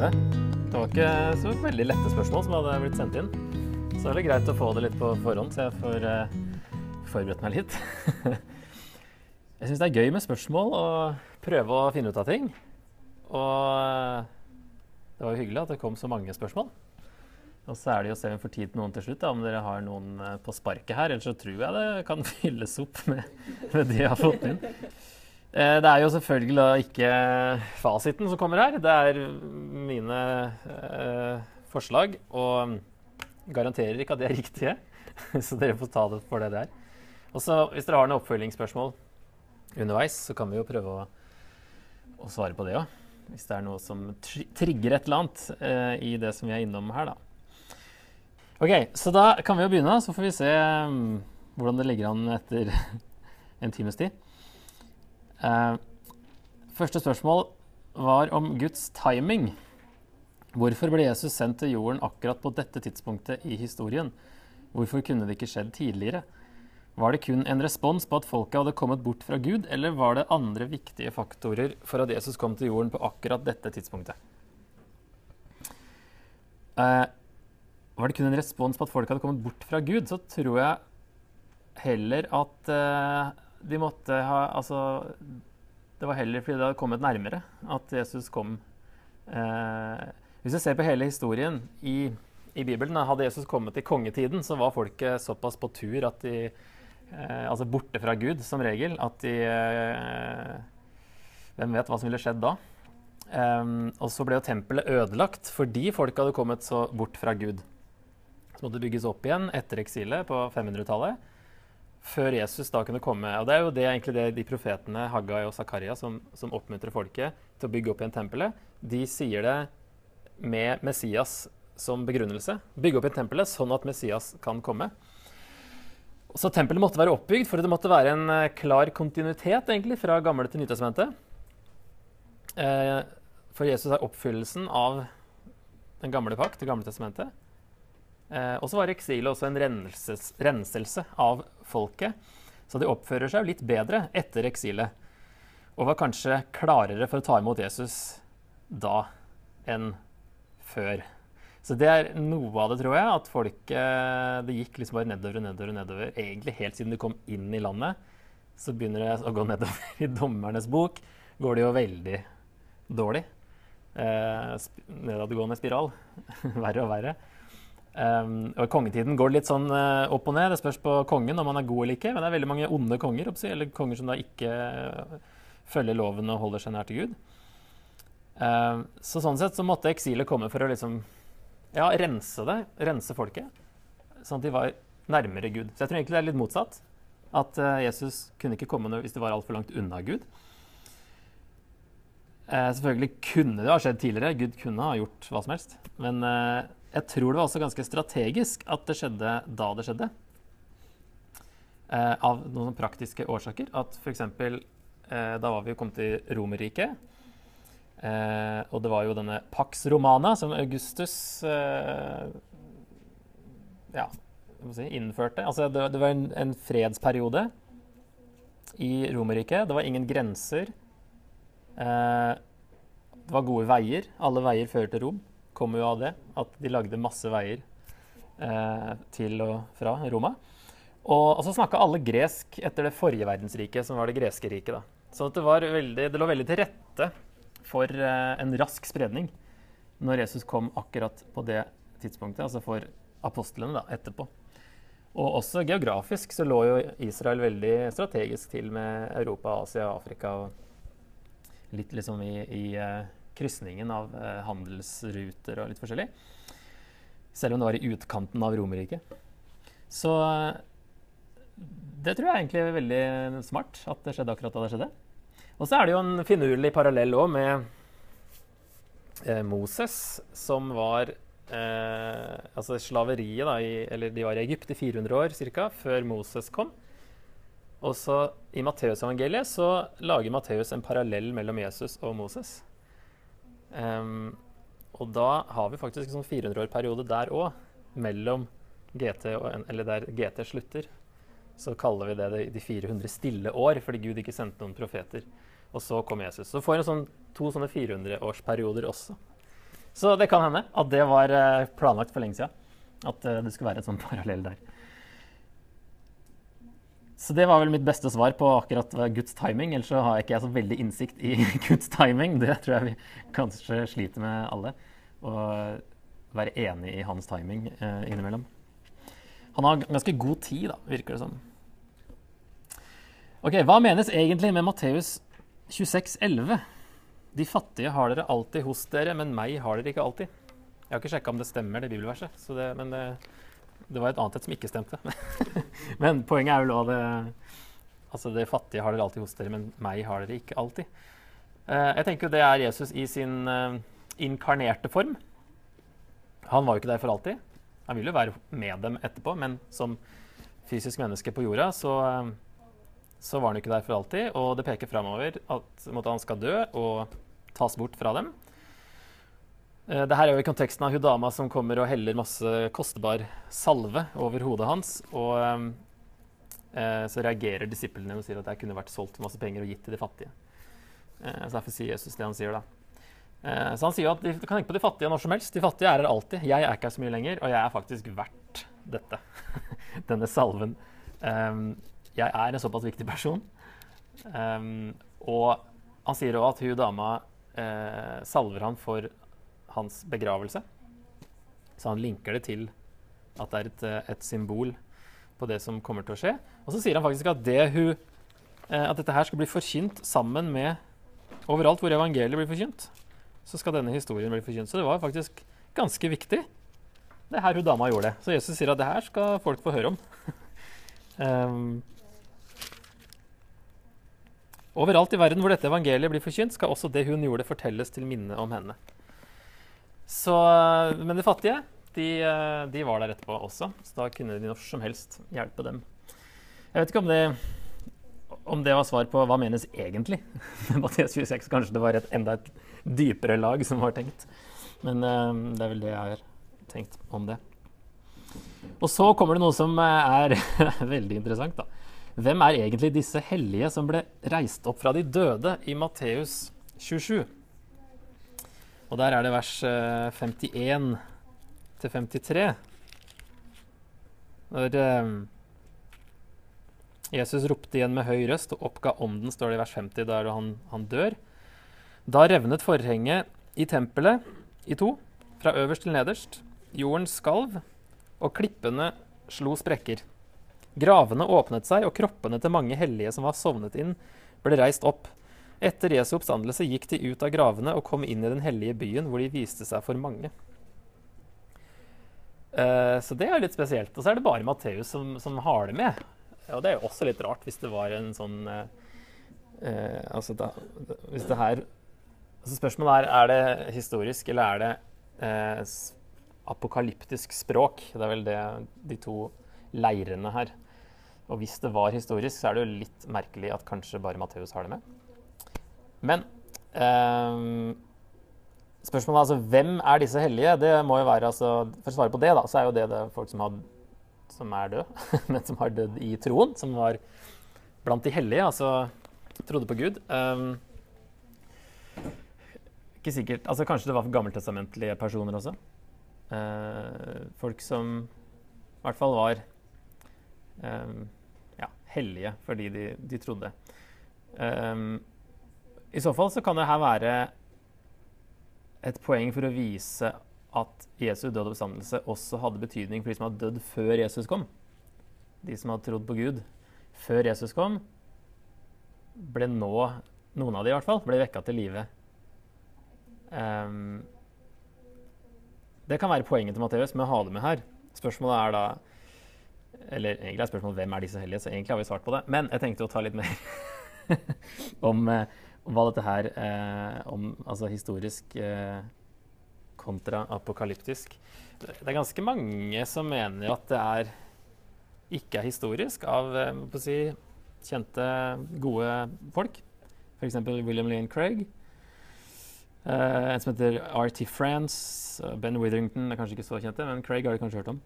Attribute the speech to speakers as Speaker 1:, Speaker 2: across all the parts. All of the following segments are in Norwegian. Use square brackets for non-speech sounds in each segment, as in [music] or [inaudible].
Speaker 1: Eh, prøve. Det var ikke så veldig lette spørsmål som hadde blitt sendt inn. Så det er det greit å få det litt på forhånd, så jeg får uh, forberedt meg litt. [laughs] jeg syns det er gøy med spørsmål og prøve å finne ut av ting. Og uh, det var jo hyggelig at det kom så mange spørsmål. Og så er det jo å se om vi får tid til noen til slutt, da, om dere har noen uh, på sparket her. Ellers så tror jeg det kan [laughs] fylles opp med, med det jeg har fått inn. Det er jo selvfølgelig ikke fasiten som kommer her. Det er mine eh, forslag. Og garanterer ikke at de er riktige, [laughs] så dere får ta det for det det er. Og så Hvis dere har noen oppfølgingsspørsmål underveis, så kan vi jo prøve å, å svare på det òg. Hvis det er noe som trigger et eller annet eh, i det som vi er innom her, da. Ok, Så da kan vi jo begynne, så får vi se um, hvordan det ligger an etter [laughs] en times tid. Eh, første spørsmål var om Guds timing. Hvorfor ble Jesus sendt til jorden akkurat på dette tidspunktet i historien? Hvorfor kunne det ikke skjedd tidligere? Var det kun en respons på at folket hadde kommet bort fra Gud, eller var det andre viktige faktorer for at Jesus kom til jorden på akkurat dette tidspunktet? Eh, var det kun en respons på at folk hadde kommet bort fra Gud, så tror jeg heller at eh, de måtte ha Altså, det var heller fordi det hadde kommet nærmere at Jesus kom. Eh, hvis du ser på hele historien i, i, Bibelen, hadde Jesus kommet i kongetiden, så var folket såpass på tur at de eh, Altså borte fra Gud, som regel, at de eh, Hvem vet hva som ville skjedd da? Um, og så ble jo tempelet ødelagt fordi folk hadde kommet så bort fra Gud. Så måtte det bygges opp igjen etter eksilet på 500-tallet før Jesus da kunne komme. Og Det er jo det, egentlig det de profetene Haggai og Zakaria som, som, oppmuntrer folket til å bygge opp igjen tempelet. De sier det med Messias som begrunnelse. Bygge opp igjen tempelet sånn at Messias kan komme. Så tempelet måtte være oppbygd for det måtte være en eh, klar kontinuitet egentlig fra Gamle til Nytestamentet. Eh, for Jesus er oppfyllelsen av den gamle pakt, det gamle testamentet. Eh, og så var eksilet også en renses, renselse av folket. Så de oppfører seg jo litt bedre etter eksilet. Og var kanskje klarere for å ta imot Jesus da enn før. Så det er noe av det, tror jeg. At folket Det gikk liksom bare nedover og nedover. og nedover. Egentlig helt siden de kom inn i landet, så begynner det å gå [laughs] nedover. I dommernes bok går det jo veldig dårlig. Eh, nedadgående spiral. [laughs] verre og verre. Um, og kongetiden går litt sånn uh, opp og ned. Det spørs på kongen om han er god eller ikke. Men det er veldig mange onde konger, eller konger som da ikke uh, følger loven og holder seg nær til Gud. Uh, så sånn sett så måtte eksilet komme for å liksom ja, rense det, rense folket. Sånn at de var nærmere Gud. Så jeg tror egentlig det er litt motsatt. At Jesus kunne ikke komme hvis de var altfor langt unna Gud. selvfølgelig kunne det ha skjedd tidligere. Gud kunne ha gjort hva som helst. Men jeg tror det var også ganske strategisk at det skjedde da det skjedde. Eh, av noen praktiske årsaker. At f.eks. Eh, da var vi kommet til Romerriket. Eh, og det var jo denne Pax Romana som Augustus eh, ja, si, innførte. Altså det, det var en, en, fredsperiode i Romerriket. Det var ingen grenser. Eh, det var gode veier. Alle veier fører til Rom kommer jo av det. At de lagde masse veier eh, til og fra Roma. Og, og så snakka alle gresk etter det forrige verdensriket, som var det greske riket. da. Så det, veldig, det, lå veldig til rette for eh, en rask spredning når Jesus kom akkurat på det tidspunktet, altså for apostlene da, etterpå. Og også geografisk så lå jo Israel veldig strategisk til med Europa, Asia, Afrika og litt liksom i, i eh, krysningen av eh, handelsruter og litt forskjellig. Selv om det var i utkanten av Romerriket. Så eh, det tror jeg egentlig er veldig smart at det skjedde akkurat da det skjedde. Og så er det jo en finurlig parallell òg med eh, Moses, som var eh, Altså slaveriet, da, i, eller de var i Egypt i 400 år ca. før Moses kom. Og så I Matteusevangeliet så lager Matteus en parallell mellom Jesus og Moses. Um, og da har vi faktisk en sånn 400-årperiode der òg, mellom GT og, eller der GT slutter. Så kaller vi det de 400 stille år, fordi Gud ikke sendte noen profeter. og så kom Jesus. Så får en sånn, to sånne 400-årsperioder også. Så det kan hende at det var eh, planlagt for lenge siden. At eh, det skulle være en sånn [laughs] parallell der. Så det var vel mitt beste svar på akkurat Guds timing. Ellers så har ikke jeg så veldig innsikt i [laughs] Guds timing. Det tror jeg vi kanskje sliter med alle. Å være enig i hans timing eh, innimellom. Han har ganske god tid, da, virker det som. Ok, Hva menes egentlig med Matteus 26, 11? De fattige har dere alltid hos dere, men meg har dere ikke alltid. Jeg har ikke sjekka om det stemmer, det bibelverset. Det, men det, det, var et annet et som ikke stemte. [laughs] men poenget er vel òg det Altså, det fattige har dere alltid hos dere, men meg har dere ikke alltid. Uh, jeg tenker jo det er Jesus i sin uh, inkarnerte form. Han var jo ikke der for alltid. Han ville jo være med dem etterpå, men som fysisk menneske på jorda så, uh, så var han ikke der for alltid. Og det peker framover at måtte han skal dø og tas bort fra dem. Uh, det her er jo i konteksten av hun dama som kommer og heller masse kostbar salve over hodet hans. Og eh, så reagerer disiplene og sier at det kunne vært solgt for masse penger og gitt til de fattige. så Derfor sier Jesus det han sier da. Eh, så han sier jo at du kan tenke på de fattige når som helst. De fattige er her alltid. Jeg er ikke her så mye lenger, og jeg er faktisk verdt dette. [laughs] Denne salven. Um, jeg er en såpass viktig person. Um, og han sier òg at hun dama uh, salver han for hans begravelse. Så han linker det til at det er et, eh, et, symbol på det som kommer til å skje. Og så sier han faktisk at, det hun, uh, at dette her skal bli forkynt sammen med overalt hvor evangeliet blir forkynt så skal denne historien bli forkynt. Så det var faktisk ganske viktig, det her hun dama gjorde. Så Jesus sier at det her skal folk få høre om. um, [laughs] overalt i verden hvor dette evangeliet blir forkynt, skal også det hun gjorde, fortelles til minne om henne. Så, men de fattige de, de, var der etterpå også, så da kunne de når som helst hjelpe dem. Jeg vet ikke om det, om det var svar på hva menes egentlig [laughs] med Mathias 26. Kanskje det var et, enda et dypere lag som var tenkt. Men uh, det er vel det jeg har tenkt om det. Og så kommer det noe som eh, er [laughs] veldig interessant. da. Hvem er egentlig disse hellige som ble reist opp fra de døde i Matteus 27? Og der er det vers 51 eh, til 53. Når uh, Jesus ropte igjen med høy røst og oppga ånden, står det i vers 50, der han, han dør. Da revnet forhenget i tempelet i to, fra øverst til nederst. Jorden skalv, og klippene slo sprekker. Gravene åpnet seg, og kroppene til mange hellige som var sovnet inn, ble reist opp. Etter Jesu oppstandelse gikk de ut av gravene og kom inn i den hellige byen, hvor de viste seg for mange. Uh, så det er litt spesielt. Og så er det bare Matteus som, som, har det med. Og det er jo også litt rart hvis det var en sånn uh, uh, Altså da, Hvis det her Altså spørsmålet er er det historisk, eller er det apokalyptisk språk. Det er vel det de to leirene her. Og hvis det var historisk, så er det jo litt merkelig at kanskje bare Matteus har det med. Men eh, spørsmålet er altså hvem er disse hellige? Det må jo være, altså, For å svare på det, da, så er jo det, det folk som, had, som er døde, [laughs] men som har dødd i troen. Som var blant de hellige, altså trodde på Gud. Um, ikke sikkert. Altså, kanskje det var gammeltestamentlige personer også. Eh, folk som i hvert fall var eh, ja, hellige fordi de, de trodde. Eh, I så fall så kan det her være et poeng for å vise at Jesu død og oppstandelse også hadde betydning for de som hadde dødd før Jesus kom. De som hadde trodd på Gud før Jesus kom, ble nå, noen av de i hvert fall, ble vekka til live Um, det kan være poenget til Matteus med å ha det med her. Spørsmålet er da Eller egentlig er spørsmålet hvem er disse hellige, så egentlig har vi svart på det. Men jeg tenkte å ta litt mer [laughs] om, eh, hva dette her eh, om Altså historisk eh, kontra apokalyptisk. Det er ganske mange som mener at det er ikke er historisk, av eh, si, kjente, gode folk. F.eks. William Lane Craig. Uh, en som heter RT France. Uh, ben Witherington er kanskje ikke så kjente, men Craig har du kanskje hørt om.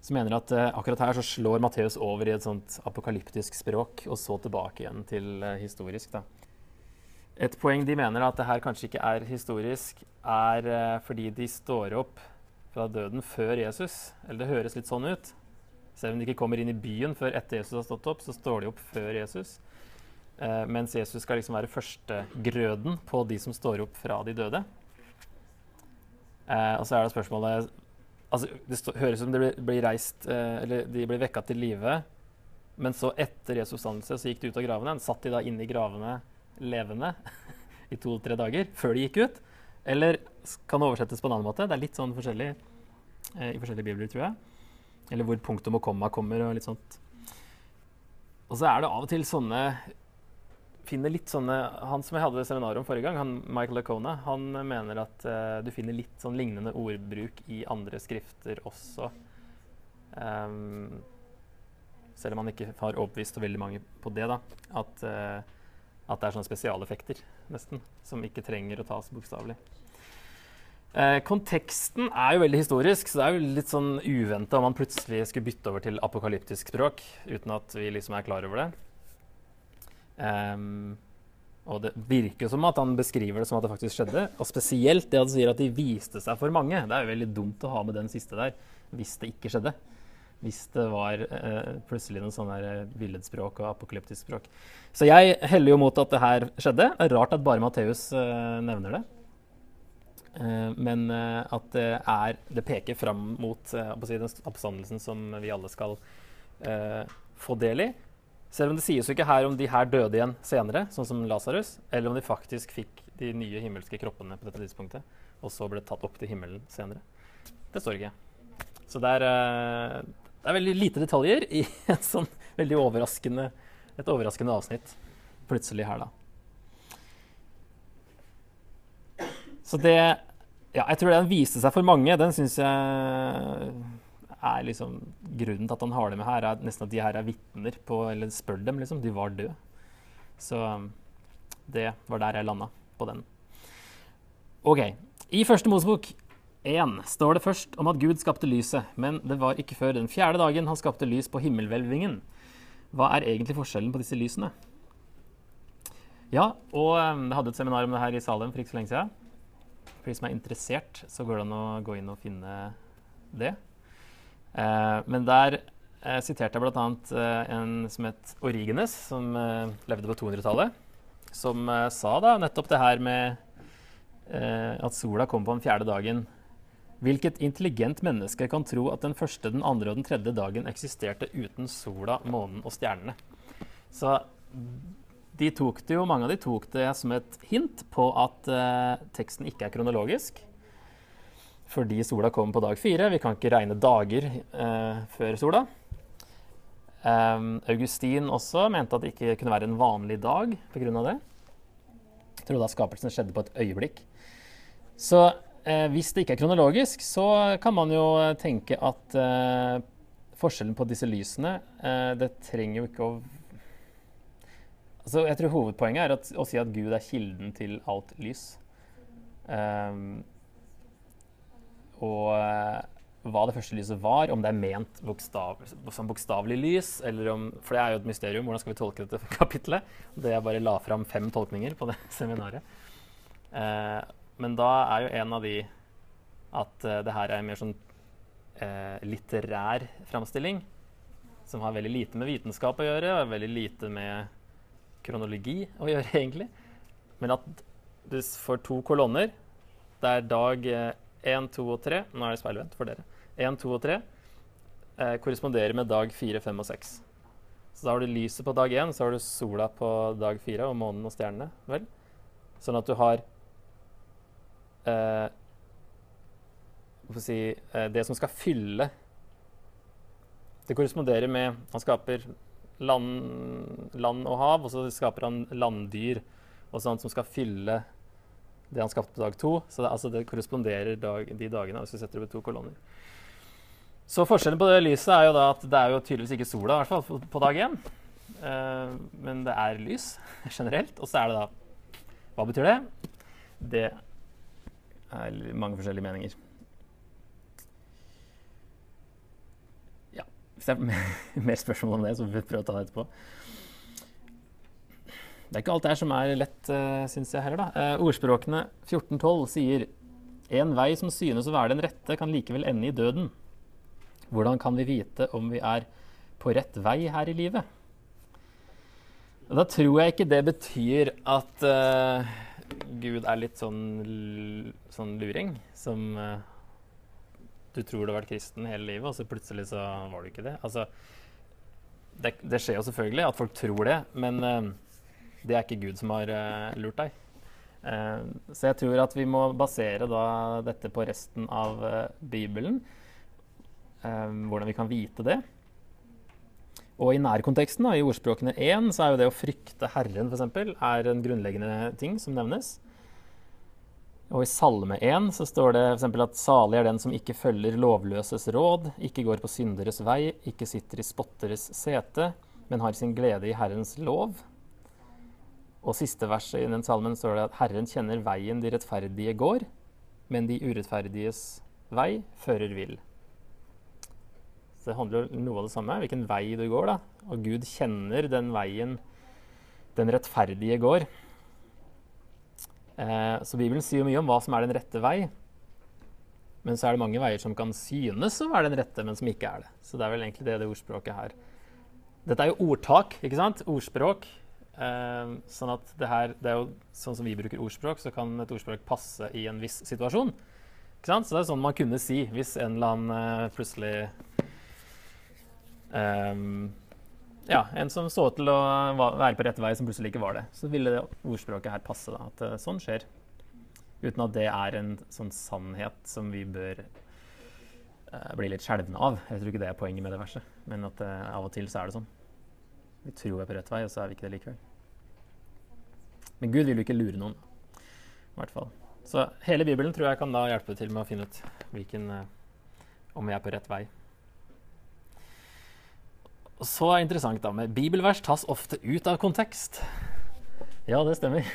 Speaker 1: Som mener at uh, akkurat her så slår Matteus over i et sånt apokalyptisk språk, og så tilbake igjen til historisk. da. Et poeng de mener at det her kanskje ikke er historisk, er eh, fordi de står opp fra døden før Jesus. Eller det høres litt sånn ut. Selv om de ikke kommer inn i byen før etter Jesus har stått opp, så står de opp før Jesus. Eh, mens Jesus skal liksom være førstegrøden på de som står opp fra de døde. Eh, og så er det spørsmålet altså, Det stå, høres ut som de blir reist, eh, eller de blir vekka til live. Men så etter Jesu oppstandelse så gikk de ut av gravene. Satt de da inne i gravene levende [laughs] i to-tre dager før de gikk ut? Eller kan oversettes på en annen måte? Det er litt sånn forskjellig eh, i forskjellige bibler, tror jeg. Eller hvor punktum og komma kommer og litt sånt. Og så er det av og til sånne finner litt sånne, Han som jeg hadde seminar om forrige gang, han Michael Lacona, han mener at eh, du finner litt sånn lignende ordbruk i andre skrifter også. Um, selv om han ikke har overbevist veldig mange på det, da. At, uh, at det er sånne spesialeffekter, nesten, som ikke trenger å tas bokstavelig. Eh, konteksten er jo veldig historisk, så det er jo litt sånn uventa om man plutselig skulle bytte over til apokalyptisk språk uten at vi liksom er klar over det. Um, og det virker som at han beskriver det som at det faktisk skjedde. Og spesielt det at han sier at de viste seg for mange. Det er jo veldig dumt å ha med den siste der hvis det ikke skjedde. Hvis det var eh, plutselig noe sånn uh, billedspråk og apokalyptisk språk. Så jeg heller jo mot at det her skjedde. Det er rart at bare Matteus eh, nevner det. men at det er Det peker fram mot si, den oppstandelsen som vi alle skal få del i. Selv om det sies jo ikke her om de her døde igjen senere, sånn som Lasarus, eller om de faktisk fikk de nye himmelske kroppene på dette tidspunktet, og så ble tatt opp til himmelen senere. Det står ikke. Så det er, uh, det er veldig lite detaljer i [laughs] et sånn veldig overraskende, et overraskende avsnitt plutselig her, da. Så det Ja, jeg tror den viste seg for mange. Den syns jeg er liksom Grunnen til at han har det med her, er nesten at de her er vitner på Eller spør dem, liksom. De var døde. Så um, det var der jeg landa på den. OK. I første Mosebok 1 står det først om at Gud skapte lyset, men det var ikke før den fjerde dagen han skapte lys på himmelhvelvingen. Hva er egentlig forskjellen på disse lysene? Ja, og jeg hadde et seminar om det her i Salem for ikke så lenge siden. For de som er interessert, så går det an å gå inn og finne det. Eh, men der eh, siterte jeg bl.a. Eh, en som het Origenes, som eh, levde på 200-tallet, som eh, sa da nettopp det her med eh, at sola kom på den fjerde dagen. Hvilket intelligent menneske kan tro at den første, den andre og den tredje dagen eksisterte uten sola, månen og stjernene? Så de tok det jo, mange av de tok det som et hint på at eh, teksten ikke er kronologisk fordi sola kommer på dag fire. Vi kan ikke regne dager eh, før sola. Um, Augustin også mente at det ikke kunne være en vanlig dag pga. det. Jeg tror da skapelsen skjedde på et øyeblikk. Så hvis det ikke er kronologisk, så kan man jo tenke at eh, forskjellen på disse lysene eh, Det trenger jo ikke å Altså, jeg tror hovedpoenget er at, å si at Gud er kilden til alt lys. Um, og hva det første lyset var, om det er ment bokstav, som bokstavelig lys, eller om For det er jo et mysterium. Hvordan skal vi tolke dette [laughs] kapitlet? Det jeg bare la fram fem tolkninger på det [laughs] seminaret. Uh, men da er jo en av de at uh, det her er en mer sånn litterær framstilling. Som har veldig lite med vitenskap å gjøre, og veldig lite med kronologi å [laughs] gjøre, egentlig. Men at du får to kolonner. Det er dag 1, 2 og 3 Nå er det speilvendt for dere. 1, 2 og tre eh, korresponderer med dag 4, 5 og 6. Så da har du lyset på dag 1, så har du sola på dag 4 og månen og stjernene. vel? Sånn at du har eh, si, eh, det som skal fylle Det korresponderer med Han skaper land, land og hav, og så skaper han landdyr og sånt som skal fylle det han skapte på dag to. Så det, altså det korresponderer dag, de dagene hvis vi setter opp to kolonner. Så forskjellen på det lyset er jo da at det er jo tydeligvis ikke sola, i hvert fall på dag én. Uh, men det er lys [laughs] generelt. Og så er det da Hva betyr det? Det er mange forskjellige meninger. Ja, Hvis det er [laughs] mer spørsmål om det, så får vi prøve å ta det etterpå. Det er ikke alt det her som er lett, uh, syns jeg heller. da. Uh, ordspråkene 1412 sier en vei som synes å være den rette, kan likevel ende i døden. Hvordan kan vi vite om vi er på rett vei her i livet? Da tror jeg ikke det betyr at uh, Gud er litt sånn, sånn luring, som uh, du tror du har vært kristen hele livet, og så plutselig så var du ikke det. Altså, det, det skjer jo selvfølgelig at folk tror det, men uh, det er ikke Gud som har lurt deg. Så jeg tror at vi må basere da dette på resten av Bibelen. Hvordan vi kan vite det. Og i nærkonteksten, da, i ordspråkene 1, så er jo det å frykte Herren for eksempel, er en grunnleggende ting som nevnes. Og i Salme 1 så står det f.eks. at salig er den som ikke følger lovløses råd, ikke går på synderes vei, ikke sitter i spotteres sete, men har sin glede i Herrens lov. Og siste verset i den salmen står det at Herren kjenner veien de rettferdige går, men de urettferdiges vei fører vill. Det handler jo noe av det samme, hvilken vei du går. da. Og Gud kjenner den veien den rettferdige går. Eh, så Bibelen sier jo mye om hva som er den rette vei. Men så er det mange veier som kan synes å være den rette, men som ikke er det. Så det er vel egentlig det det ordspråket her. Dette er jo ordtak, ikke sant? Ordspråk. Eh, sånn at det her, det er jo sånn som vi bruker ordspråk, så kan et ordspråk passe i en viss situasjon. Ikke sant? Så det er sånn man kunne si hvis en eller annen eh, plutselig um, Ja, en som så til å være på rett vei, som plutselig ikke var det. Så ville det ordspråket her passe. da, At uh, sånn skjer. Uten at det er en sånn sannhet som vi bør bli litt skjelvne av. Jeg tror ikke det er poenget med det verset, men at av og til så er det sånn. Vi tror vi er på rett vei, og så er vi ikke det likevel. Men Gud vil jo ikke lure noen. I hvert fall. Så hele Bibelen tror jeg kan da hjelpe til med å finne ut hvilken, uh, om vi er på rett vei. Så er det interessant da, med Bibelvers tas ofte ut av kontekst. Ja, det stemmer.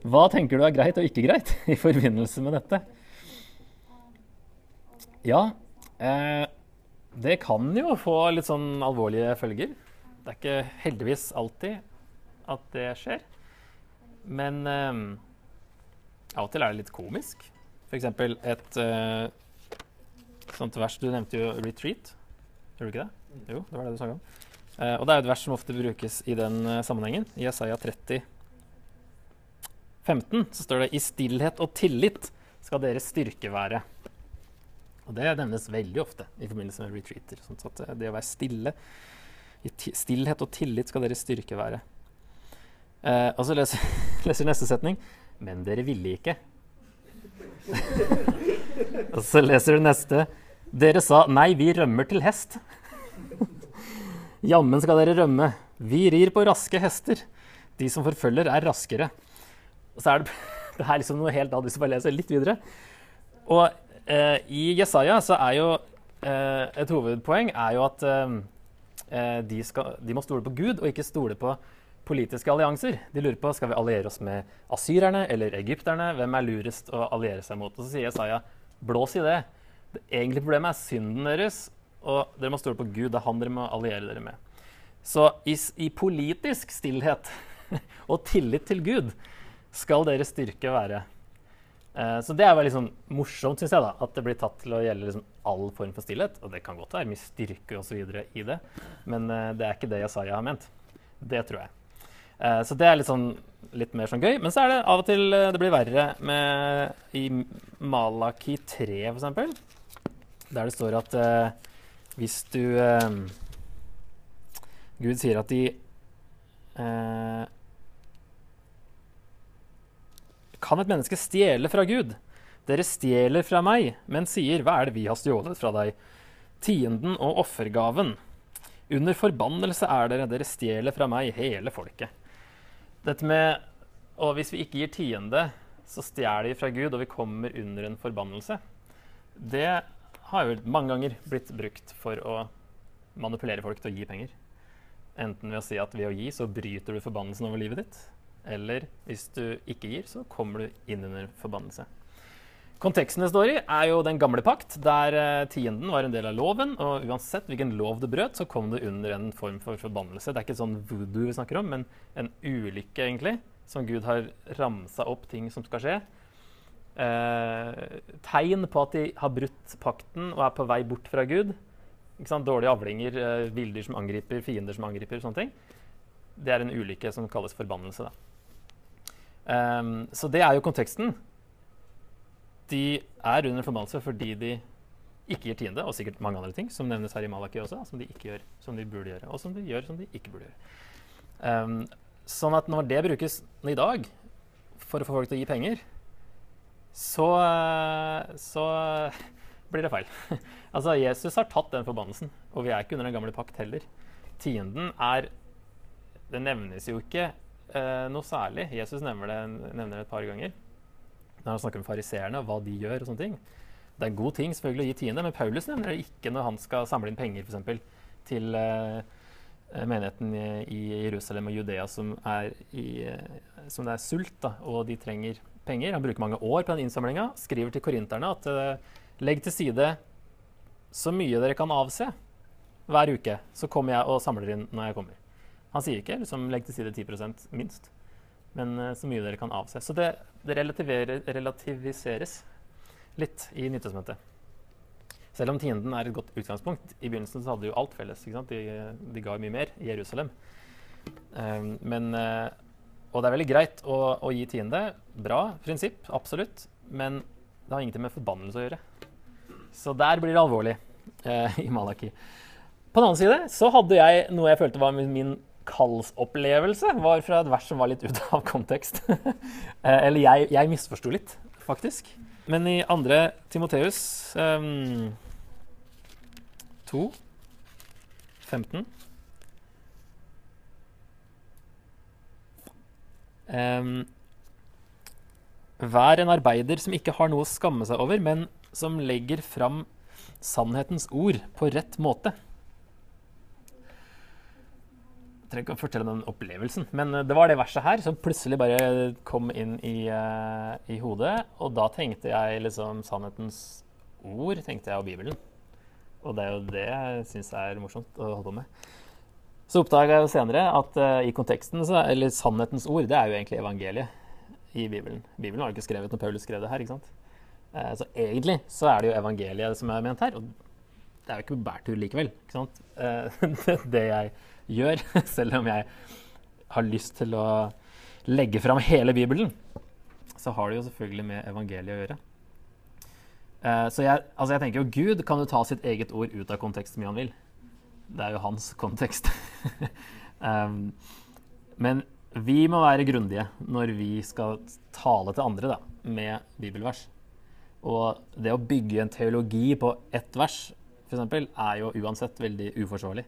Speaker 1: Hva tenker du er greit og ikke greit i forbindelse med dette? Ja, eh, det kan jo få litt sånn alvorlige følger. Det er ikke heldigvis alltid at det skjer. Men eh, av og til er det litt komisk. F.eks. et eh, sånt vers Du nevnte jo 'retreat'. Gjør du ikke det? Jo, det var det du snakka om. Eh, og det er et vers som ofte brukes i den uh, sammenhengen. I Isaiah 30, 15 så står det 'I stillhet og tillit skal deres styrke være'. Og det nevnes veldig ofte i forbindelse med retreater. Sånn at det å være stille, i stillhet og tillit skal deres styrke være. Eh, og så leser, [laughs] leser neste setning Men dere ville ikke. [laughs] og så leser du neste. Dere sa nei, vi rømmer til hest. Jammen skal dere rømme. Vi rir på raske hester. De som forfølger, er raskere. Og så er det, [laughs] det er liksom noe helt annet hvis du bare leser litt videre. Og eh, i Jesaja så er jo eh, et hovedpoeng er jo at eh, eh de, skal, de må stole på Gud og ikke stole på politiske allianser. De lurer på skal vi alliere oss med asyrerne eller egypterne. Hvem er lurest å alliere seg mot? Og så sier Jesaja blås i det. Det egentlige problemet er synden deres, og dere må stole på Gud. Det er han dere må alliere dere med. Så i, i politisk stillhet [laughs] og tillit til Gud skal deres styrke være. Eh, så det er veldig sånn morsomt, syns jeg, da, at det blir tatt til å gjelde liksom all form for stillhet. Og det kan godt være mye styrke osv. i det, men eh, det er ikke det Jesaja har ment. Det tror jeg. Eh, så det er litt, sånn, litt mer sånn gøy. Men så er det av og til uh, det blir verre med i Malaki 3, f.eks. Der det står at uh, hvis du Gud sier at de Kan et menneske stjele fra Gud? Dere stjeler fra meg, men sier, hva er det vi har stjålet fra deg? Tienden og offergaven. Under forbannelse er dere, dere stjeler fra meg hele folket. Dette med Og hvis vi ikke gir tiende, så stjeler vi fra Gud, og vi kommer under en forbannelse. Det har jo mange ganger blitt brukt for å manipulere folk til å gi penger. Enten ved å si at ved å gi så bryter du forbannelsen over livet ditt. Eller hvis du ikke gir, så kommer du inn under forbannelse. Konteksten det står i, er jo den gamle pakt, der eh, tienden var en del av loven. Og uansett hvilken lov det brøt, så kom det under en form for forbannelse. Det er ikke sånn voodoo vi snakker om, men en ulykke, egentlig. Som Gud har ramsa opp ting som skal skje. Eh, tegn på at de har brutt pakten og er på vei bort fra Gud. Dårlige avlinger, eh, villdyr som angriper, fiender som angriper. sånne ting. Det er en ulykke som kalles forbannelse. Um, så det er jo konteksten de er under forbannelse fordi de ikke gir tiende, og sikkert mange andre ting som nevnes her i Malaki også, som de ikke gjør som de burde gjøre, og som de gjør som de ikke burde gjøre. Um, sånn at når det brukes i dag for å få folk til å gi penger, så, så blir det feil. [laughs] altså, Jesus har tatt den forbannelsen, og vi er ikke under den gamle pakt heller. Tienden er Det nevnes jo ikke eh, noe særlig. Jesus nevner det, nevner det et par ganger når han snakker om fariseerne, hva de gjør. og sånne ting. Det er en god ting selvfølgelig å gi tiende, men Paulus nevner det ikke når han skal samle inn penger for eksempel, til eh, menigheten i, i, Jerusalem og Judea som, er i, uh, som det er sult, da, og de trenger penger. Han bruker mange år på den innsamlinga. Skriver til korinterne at uh, legg til side så mye dere kan avse hver uke, så kommer jeg og samler inn når jeg kommer. Han sier ikke liksom, legg til side 10% minst men uh, så mye dere kan avse. Så det, det relativiseres litt i Nyttestamentet. Selv om tienden er et godt utgangspunkt. I begynnelsen så hadde de jo alt felles. De, de, ga mye mer i Jerusalem. Um, men, uh, og det er veldig greit å, å, gi tiende. Bra prinsipp, absolutt. Men det har ingenting med forbannelse å gjøre. Så der blir det alvorlig eh, i Malaki. På den annen side så hadde jeg noe jeg følte var min kallsopplevelse var fra et vers som var litt ute av kontekst. [laughs] Eh, eller jeg, jeg misforsto litt, faktisk. Men i andre Timoteus um, 2, 15 um, Vær en arbeider som ikke har noe å skamme seg over, men som legger fram sannhetens ord på rett måte Jeg trenger ikke å fortelle den opplevelsen, men det var det verset her som plutselig bare kom inn i, uh, i hodet. Og da tenkte jeg liksom sannhetens ord, tenkte jeg, og Bibelen. Og det er jo det jeg syns er morsomt å holde på med. Så oppdaga jeg jo senere at uh, i konteksten, så, eller sannhetens ord, det er jo egentlig evangeliet i Bibelen. Bibelen har jo ikke skrevet når Paulus skrev det her. ikke sant? Uh, så egentlig så er det jo evangeliet som er ment her. Og det er jo ikke bærtur likevel. ikke sant? [laughs] det jeg gjør, [laughs] selv om jeg har lyst til å legge fram hele Bibelen, så har det jo selvfølgelig med evangeliet å gjøre. Uh, så jeg, altså jeg, tenker jo Gud kan jo ta sitt eget ord ut av kontekst mye han vil. Det er jo hans kontekst. um, [laughs] men vi må være grundige når vi skal tale til andre da, med bibelvers. Og det å bygge en teologi på ett vers for eksempel, er jo uansett veldig uforsvarlig.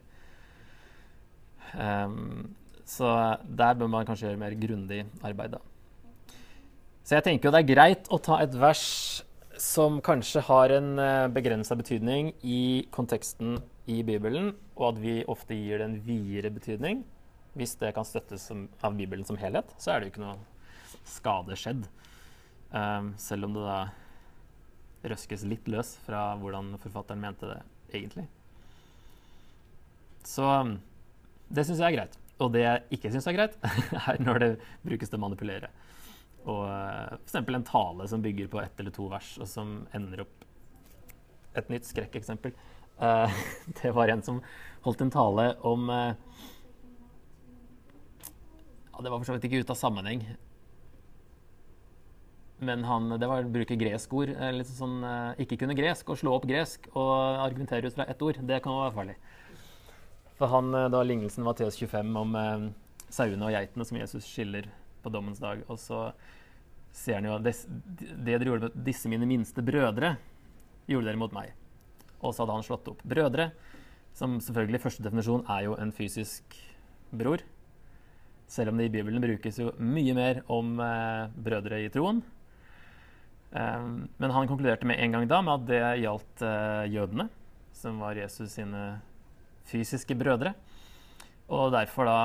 Speaker 1: Um, så der bør man kanskje gjøre mer grundig arbeid, da. Så jeg tenker jo det er greit å ta et vers som kanskje har en eh, begrensa betydning i konteksten i Bibelen, og at vi ofte gir det en videre betydning. Hvis det kan støttes som, av Bibelen som helhet, så er det jo ikke noe skade skjedd. Um, selv om det da røskes litt løs fra hvordan forfatteren mente det egentlig. Så det syns jeg er greit. Og det jeg ikke syns er greit, [laughs] er når det brukes til å manipulere. Og uh, f.eks. en tale som bygger på ett eller to vers, og som ender opp Et nytt skrekkeksempel. Uh, [laughs] det var en som holdt en tale om uh, ja, Det var for så vidt ikke ute av sammenheng. Men han, det var å bruke gresk ord. Litt sånn, ikke kunne gresk og slå opp gresk og argumentere ut fra ett ord. Det kan være farlig. For han, eh, da lignelsen var Matteus 25 om eh, sauene og geitene som Jesus skiller på dommens dag. Og så ser han jo det dere gjorde med disse mine minste brødre, gjorde dere mot meg. Og så hadde han slått opp. Brødre, som selvfølgelig første definisjon er jo en fysisk bror. Selv om det i Bibelen brukes jo mye mer om eh, brødre i troen. Um, men han konkluderte med en gang da med at det gjaldt eh, jødene, som var Jesus sine fysiske brødre. Og derfor da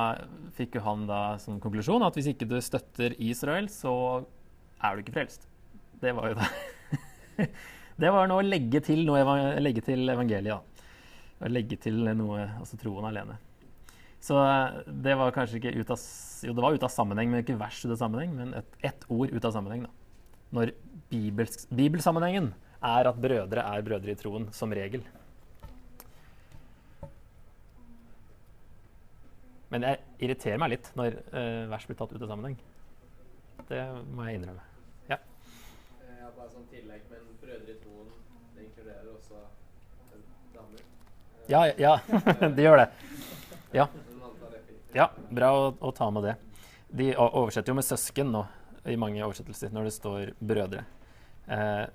Speaker 1: fikk jo han da som konklusjon at hvis ikke du støtter Israel, så er du ikke frelst. Det var jo da [laughs] det var nå å legge til, noe, legge til evangeliet. Å Legge til noe, altså troen alene. Så eh, det var kanskje ikke ut av, jo, det var ut av sammenheng, men ikke vers ut av sammenheng, men ett et ord ut av sammenheng. da. Når bibelsk, bibelsammenhengen er at brødre er brødre i troen, som regel. Men jeg irriterer meg litt når uh, vers blir tatt ut av sammenheng. Det må jeg innrømme. Ja.
Speaker 2: Ja, bare sånn tillegg, men brødre i troen, det inkluderer også damer?
Speaker 1: Ja, ja, [laughs] det gjør det. Ja. ja bra å, å, ta med det. De oversetter jo med søsken nå i mange oversettelser når det står brødre. Eh,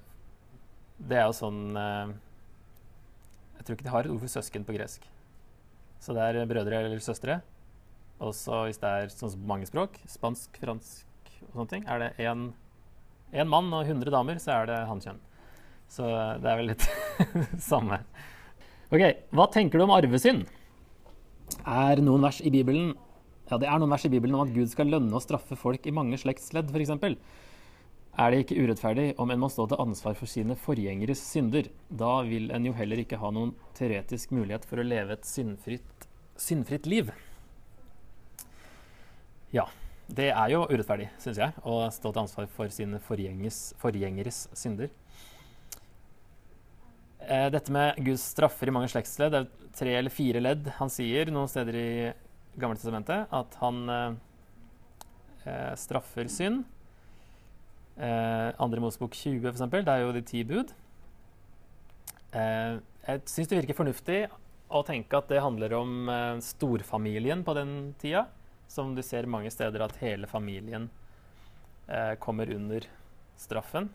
Speaker 1: det er jo sånn eh, Jeg tror ikke de har et ord for søsken på gresk. Så det er brødre eller søstre. Og så hvis det er sånn mange språk, spansk, fransk og sånne ting, er det én mann og 100 damer, så er det hannkjønn. Så det er vel litt [laughs] samme. Ok, Hva tenker du om arvesynd? Er noen vers i Bibelen ja, det er noen vers i Bibelen om at Gud skal lønne og straffe folk i mange slektsledd, f.eks. Er det ikke urettferdig om en må stå til ansvar for sine forgjengeres synder? Da vil en jo heller ikke ha noen teoretisk mulighet for å leve et syndfritt, syndfritt liv. Ja. Det er jo urettferdig, syns jeg, å stå til ansvar for sine forgjengeres synder. Eh, dette med Guds straffer i mange slektsledd, det er tre eller fire ledd. Han sier noen steder i Gamle testamentet at han eh, eh straffer synd. Eh, andre Mosebok 20, f.eks., det er jo de ti bud. Eh, jeg syns det virker fornuftig å tenke at det handler om eh, storfamilien på den tida som du ser mange steder at hele familien kommer under straffen.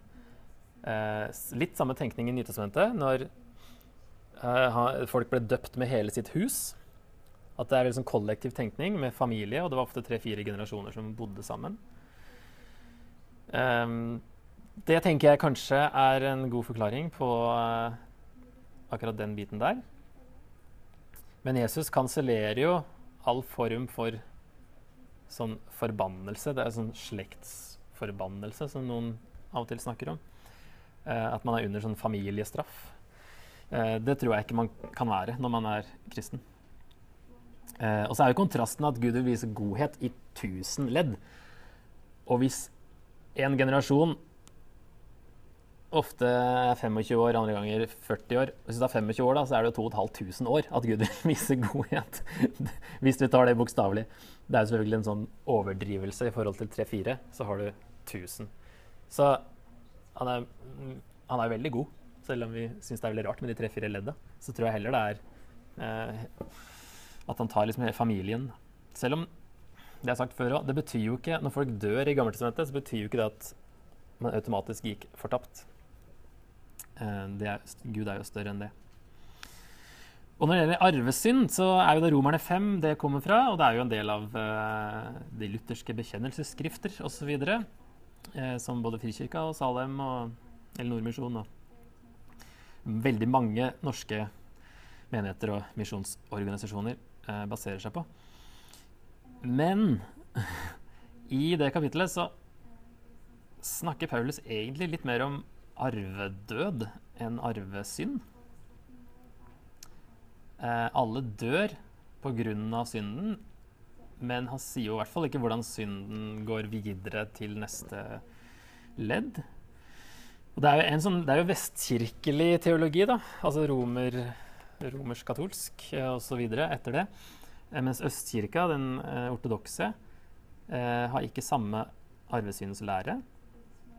Speaker 1: Eh, litt samme tenkning i Nytestamentet, når eh, folk ble døpt med hele sitt hus. At det er liksom kollektiv tenkning med familie, og det var ofte tre-fire generasjoner som bodde sammen. Um, det tenker jeg kanskje er en god forklaring på uh, akkurat den biten der. Men Jesus kansellerer jo all form for sånn forbannelse. Det er sånn slektsforbannelse som noen av og til snakker om. Eh, at man er under sånn familiestraff. Eh, det tror jeg ikke man kan være når man er kristen. Eh, og så er jo kontrasten at Gud vil vise godhet i tusen ledd. Og hvis en generasjon ofte 25 år, andre ganger 40 år. Hvis du tar 25 år, da, så er det jo 2500 år at Gud [laughs] viser godhet. Hvis du tar det bokstavelig. Det er jo selvfølgelig en sånn overdrivelse i forhold til 3-4. Så har du 1000. Så han er, han er veldig god. Selv om vi syns det er veldig rart med de tre-fire ledda, så tror jeg heller det er eh, at han tar liksom familien. Selv om det jeg har sagt før òg, det betyr jo ikke Når folk dør i Gammeltestamentet, så betyr jo ikke det at man automatisk gikk fortapt. Eh, er, Gud er jo større enn det. Og når det gjelder arvesynd, så er jo det Romerne 5 det kommer fra. Og det er jo en del av uh, de lutherske bekjennelsesskrifter osv. Uh, som både Frikirka og Salem og eller Nordmisjon og veldig mange norske menigheter og misjonsorganisasjoner eh, baserer seg på. Men [laughs] i det kapittelet så snakker Paulus egentlig litt mer om arvedød enn arvesynd. Eh, alle dør pga. synden, men han sier jo i hvert fall ikke hvordan synden går videre til neste ledd. Og det er jo, en sånn, det er jo vestkirkelig teologi, da. Altså romer, romersk-katolsk eh, osv. etter det. Eh, mens Østkirka, den eh, ortodokse, eh, har ikke samme arvesynslære.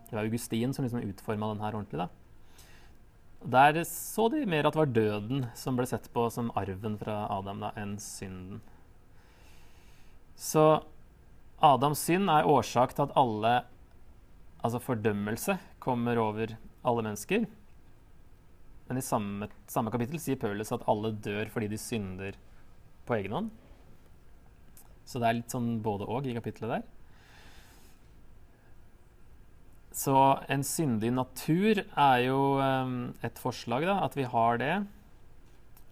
Speaker 1: Det var Augustin som liksom utforma den her ordentlig. da. Der så de mer at det var døden som ble sett på som arven fra Adam, da, enn synden. Så Adams synd er årsak til at alle Altså fordømmelse kommer over alle mennesker. Men i samme, samme kapittel sier Paulus at alle dør fordi de synder på egen hånd. Så det er litt sånn både og i kapittelet der. Så en syndig natur er jo um, et forslag, da, at vi har det.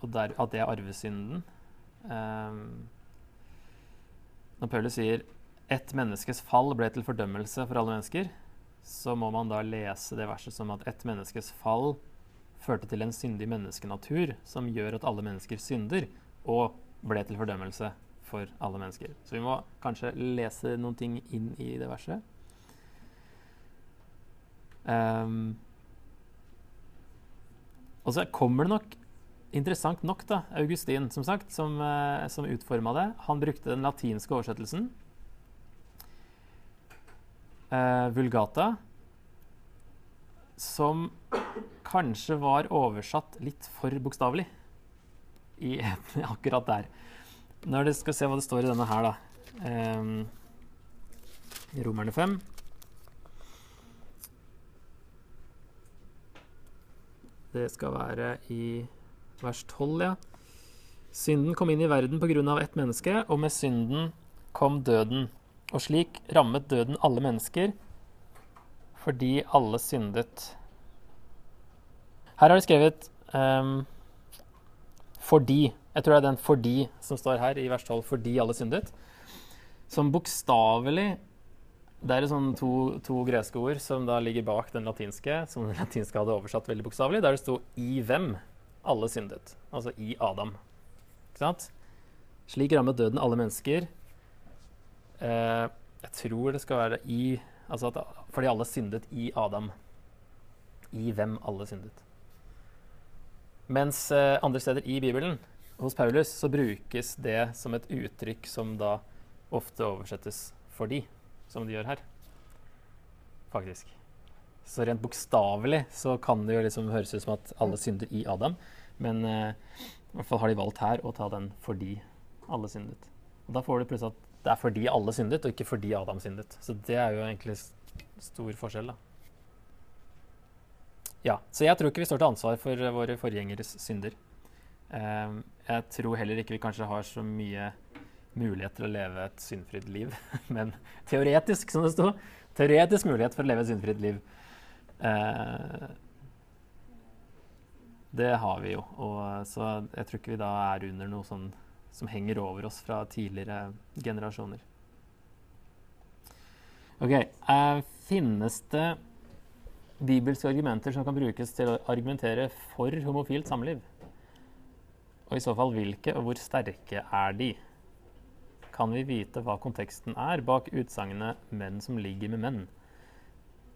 Speaker 1: Og der, at det er arvesynden. Um, når Paulus sier ett menneskes fall ble til fordømmelse for alle mennesker, så må man da lese det verset som at ett menneskes fall førte til en syndig menneskenatur som gjør at alle mennesker synder, og ble til fordømmelse for alle mennesker. Så vi må kanskje lese noen ting inn i det verset. Um, og så kommer det nok interessant nok, da, Augustin, som sagt, som, uh, som utforma det. Han brukte den latinske oversettelsen. Uh, vulgata. Som kanskje var oversatt litt for bokstavelig i, [laughs] akkurat der. Når dere skal se hva det står i denne her, da um, Romerne 5. Det skal være i vers 12, ja. Synden kom inn i verden av ett menneske, og med synden kom døden. Og slik rammet døden alle mennesker fordi alle syndet. Her har de skrevet um, 'fordi'. Jeg tror det er den 'fordi' som står her i vers 12. 'Fordi alle syndet'. Som bokstavelig Det er sånn to, to, greske ord som da ligger bak den latinske, som den latinske hadde oversatt veldig bokstavelig, der det sto 'i hvem' alle syndet. Altså i Adam. Ikke sant? Slik rammet døden alle mennesker. Eh, jeg tror det skal være i Altså at, fordi alle syndet i Adam. I hvem alle syndet. Mens eh, andre steder i Bibelen, hos Paulus, så brukes det som et uttrykk som da ofte oversettes for de, som de gjør her. Faktisk. Så rent bokstavelig så kan det jo liksom høres ut som at alle synder i Adam. Men uh, i hvert fall har de valgt her å ta den fordi alle syndet. Og Da får du plutselig at det er fordi alle syndet, og ikke fordi Adam syndet. Så det er jo egentlig stor forskjell, da. Ja, Så jeg tror ikke vi står til ansvar for våre forgjengeres synder. Um, jeg tror heller ikke vi kanskje har så mye mulighet til å leve et syndfritt liv. [laughs] Men teoretisk, som det sto, teoretisk mulighet for å leve et syndfritt liv. Uh, det har vi jo. Og, så jeg tror ikke vi da er under noe sånn som henger over oss fra tidligere generasjoner. Ok, eh, Finnes det bibelske argumenter som kan brukes til å argumentere for homofilt samliv? Og i så fall hvilke, og hvor sterke er de? Kan vi vite hva konteksten er bak utsagnet 'menn som ligger med menn'?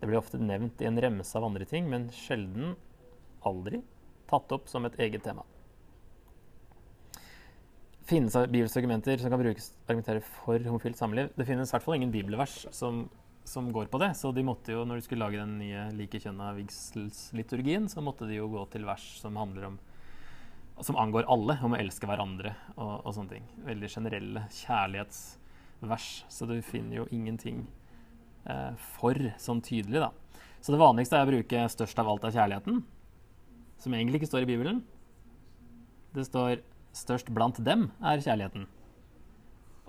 Speaker 1: Det blir ofte nevnt i en remse av andre ting, men sjelden, aldri, tatt opp som et eget tema. Finnes bibelske argumenter som kan brukes argumentere for homofilt samliv? Det finnes i hvert fall ingen bibelvers som, som, går på det. Så de måtte jo, når de skulle lage den nye likekjønna vigselsliturgien, så måtte de jo gå til vers som handler om som angår alle, om å elske hverandre og, og sånne ting. Veldig generelle kjærlighetsvers. Så du finner jo ingenting for sånn tydelig, da. Så det vanligste er å bruke 'størst av alt er kjærligheten' som egentlig ikke står i Bibelen. Det står 'størst blant dem er kjærligheten'.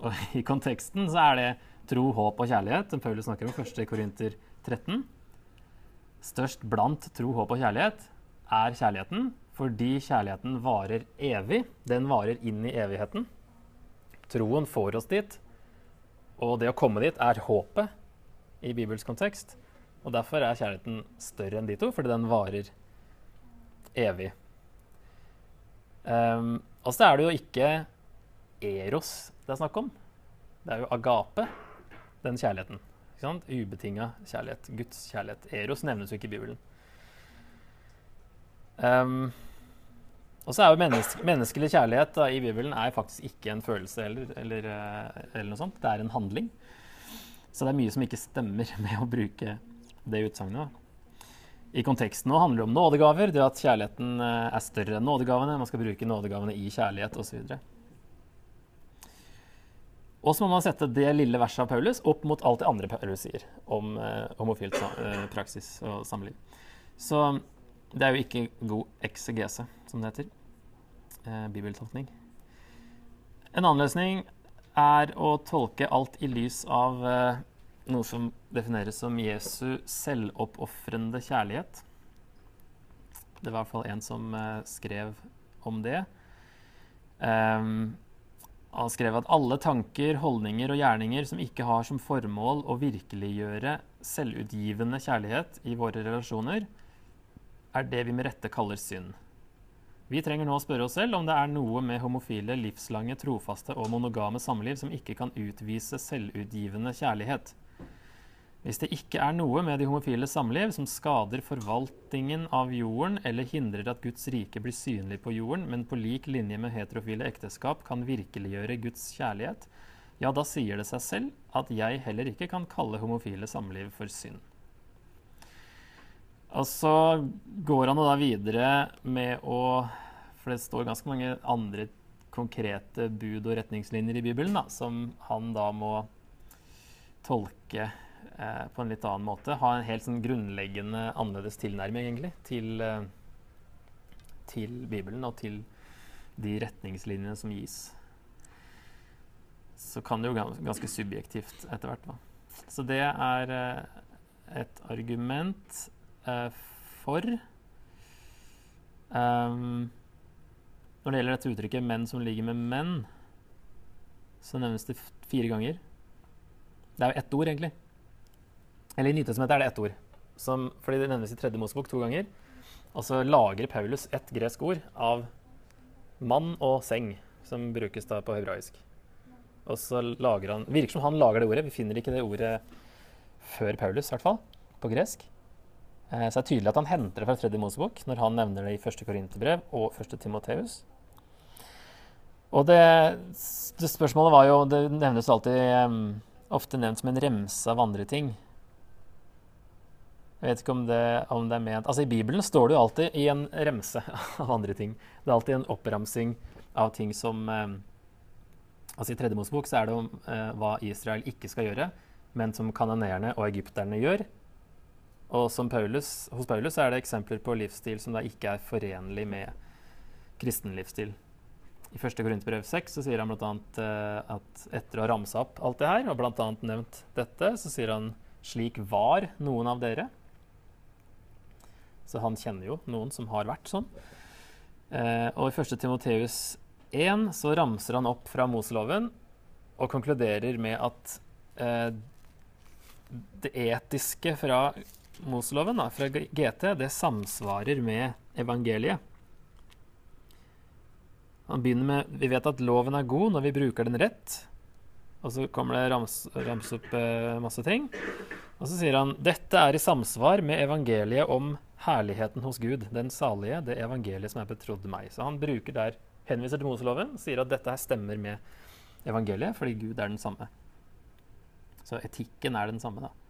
Speaker 1: Og i konteksten så er det tro, håp og kjærlighet, som Paulus snakker om 1. Korinter 13. Størst blant tro, håp og kjærlighet er kjærligheten, fordi kjærligheten varer evig. Den varer inn i evigheten. Troen får oss dit, og det å komme dit er håpet i bibelsk kontekst. Og derfor er kjærligheten større enn de to, fordi den varer evig. Um, og så er det jo ikke eros det er snakk om. Det er jo agape, den kjærligheten. Ikke sant? Ubetinga kjærlighet. Guds kjærlighet. Eros nevnes jo ikke i Bibelen. Um, og så er jo menneske, menneskelig kjærlighet da, i Bibelen er faktisk ikke en følelse heller, eller, eh, eller, noe sånt. Det er en handling. Så det er mye som ikke stemmer [laughs] med å bruke det utsagnet i konteksten nå handler det om nådegaver. Det at kjærligheten eh, er større enn nådegavene. Man skal bruke nådegavene i kjærlighet osv. Og så må man sette det lille verset av Paulus opp mot alt det andre Paulus sier om eh, homofilt eh, praksis og samliv. Så det er jo ikke god eksegese, som det heter. Eh, bibeltolkning. En annen løsning er å tolke alt i lys av eh, noe som defineres som Jesu selvoppofrende kjærlighet. Det var i hvert fall en som uh, skrev om det. Um, Han skrev at alle tanker, holdninger og gjerninger som ikke har som formål å virkeliggjøre selvutgivende kjærlighet i våre relasjoner, er det vi med rette kaller synd. Vi trenger nå å spørre oss selv om det er noe med homofile, livslange, trofaste og monogame samliv som ikke kan utvise selvutgivende kjærlighet. Hvis det ikke er noe med de homofile samliv som skader forvaltningen av jorden eller hindrer at Guds rike blir synlig på jorden, men på lik linje med heterofile ekteskap kan virkeliggjøre Guds kjærlighet, ja, da sier det seg selv at jeg heller ikke kan kalle homofile samliv for synd. Og så går han da videre med å For det står ganske mange andre konkrete bud og retningslinjer i Bibelen da, som han da må tolke eh, på en litt annen måte. Ha en helt sånn grunnleggende annerledes tilnærming egentlig til, eh, til Bibelen og til de retningslinjene som gis. Så kan det jo gans ganske subjektivt etter hvert. Så det er eh, et argument eh, for um, Når det gjelder dette uttrykket 'menn som ligger med menn', så nevnes det fire ganger. Det er jo ett ord, egentlig. Eller i Nytestamentet er det ett ord. Som, fordi det nevnes i tredje Mosebok to ganger. Og så lager Paulus ett gresk ord av mann og seng, som brukes da på hebraisk. Og så lager han Virker som han lager det ordet. Vi finner ikke det ordet før Paulus, i hvert fall, på gresk. Eh, så det er tydelig at han henter det fra tredje Mosebok når han nevner det i første Korinterbrev og første Timoteus. Og det, det, spørsmålet var jo Det nevnes alltid ofte nevnt som en remse av andre ting. Jeg vet ikke om det, om det er ment Altså I Bibelen står det jo alltid i en remse [laughs] av andre ting. Det er alltid en oppramsing av ting som Altså I tredje Mosebok så er det om uh, hva Israel ikke skal gjøre, men som kanoneerne og egypterne gjør. Og Paulus, hos Paulus er det eksempler på livsstil som da ikke er forenlig med kristen livsstil. I 1. Korinterbrev 6 så sier han bl.a. Uh, at etter å ha ramsa opp alt det her, og bl.a. nevnt dette, så sier han slik var noen av dere. Så han kjenner jo noen som har vært sånn. Uh, og i 1. Timoteus 1 så ramser han opp fra Moseloven og konkluderer med at uh, det etiske fra Moseloven, da, fra GT, det samsvarer med evangeliet. Han begynner med Vi vet at loven er god når vi bruker den rett. Og så kommer det rams, rams opp eh, masse ting. Og så sier han dette er i samsvar med evangeliet om herligheten hos Gud, den salige, det evangeliet som er betrodd meg. Så han bruker der, henviser til Moseloven, sier at dette her stemmer med evangeliet, fordi Gud er den samme. Så etikken er den samme, da.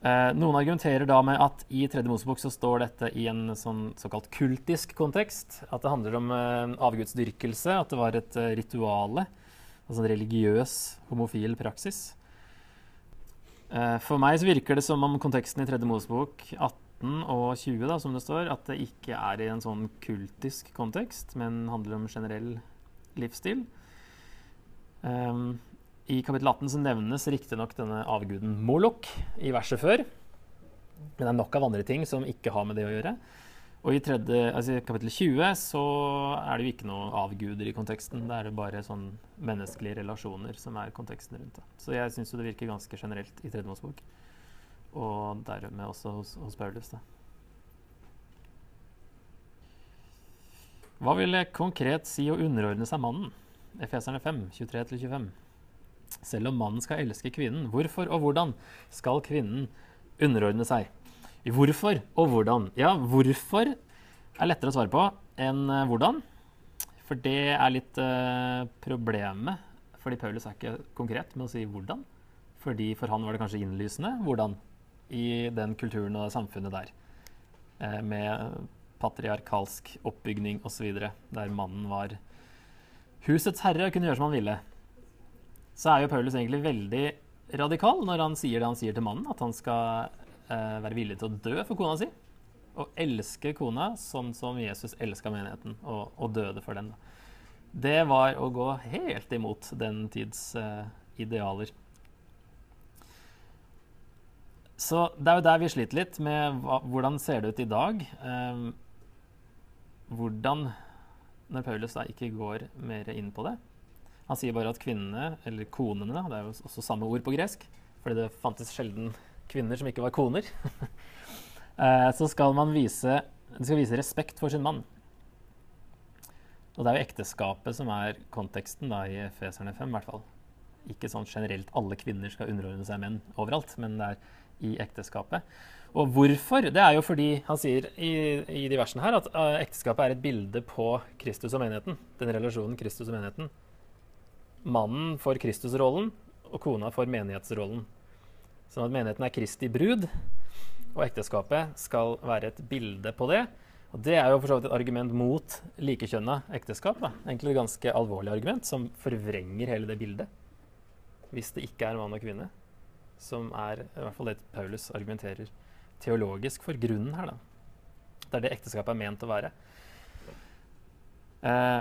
Speaker 1: Eh, noen argumenterer da med at i Tredje Mosebok så står dette i en sånn såkalt kultisk kontekst. At det handler om eh, avgudsdyrkelse, at det var et eh, rituale. Altså en religiøs homofil praksis. For meg så virker det som om konteksten i Tredje Mosebok 18 og 20, da, som det står, at det ikke er i en sånn kultisk kontekst, men handler om generell livsstil. Um, i kapittel 18 så nevnes riktignok denne avguden Molok i verset før. Men det er nok av andre ting som ikke har med det å gjøre. Og i tredje, altså kapittel 20 så er det jo ikke noe avguder i konteksten. Det er bare sånn menneskelige relasjoner som er konteksten rundt det. Så jeg syns det virker ganske generelt i Tredje Mosebok. Og dermed også hos, hos Paulus. da. Hva vil konkret si å underordne seg mannen? Efeserne 5, 23-25. Selv om mannen skal elske kvinnen, hvorfor og hvordan skal kvinnen underordne seg? Hvorfor og hvordan? Ja, hvorfor er lettere å svare på enn eh, hvordan. For det er litt uh, problemet. Fordi Paulus er ikke konkret med å si hvordan. Fordi For han var det kanskje innlysende hvordan i den kulturen og samfunnet der. Eh, med patriarkalsk oppbygning osv. Der mannen var husets herre og kunne gjøre som han ville så er jo Paulus egentlig veldig radikal når han sier det han sier til mannen, at han skal eh, være villig til å dø for kona si. Og elske kona sånn som Jesus elska menigheten, og, og, døde for den. Det var å gå helt imot den tids eh, idealer. Så det er jo der vi sliter litt med hva, hvordan ser det ut i dag. Eh, hvordan når Paulus da ikke går mer inn på det. Han sier bare at kvinnene, eller konene, det er jo også samme ord på gresk, fordi det fantes sjelden kvinner som ikke var koner, [laughs] eh, så skal man vise, skal vise respekt for sin mann. Og det er jo ekteskapet som er konteksten da, i Feserne 5, i hvert fall. Ikke sånn generelt alle kvinner skal underordne seg menn overalt, men det er i ekteskapet. Og hvorfor? Det er jo fordi han sier i, i de versene her at uh, ekteskapet er et bilde på Kristus og menigheten. Den relasjonen Kristus og menigheten. Mannen får Kristusrollen, og kona får menighetsrollen. Sånn at menigheten er Kristi brud, og ekteskapet skal være et bilde på det. Og Det er jo for så vidt et argument mot likekjønna ekteskap. Da. Egentlig et ganske alvorlig argument som forvrenger hele det bildet. Hvis det ikke er mann og kvinne, som er i hvert fall det Paulus argumenterer teologisk for grunnen her. Da. Det er det ekteskapet er ment å være. Eh,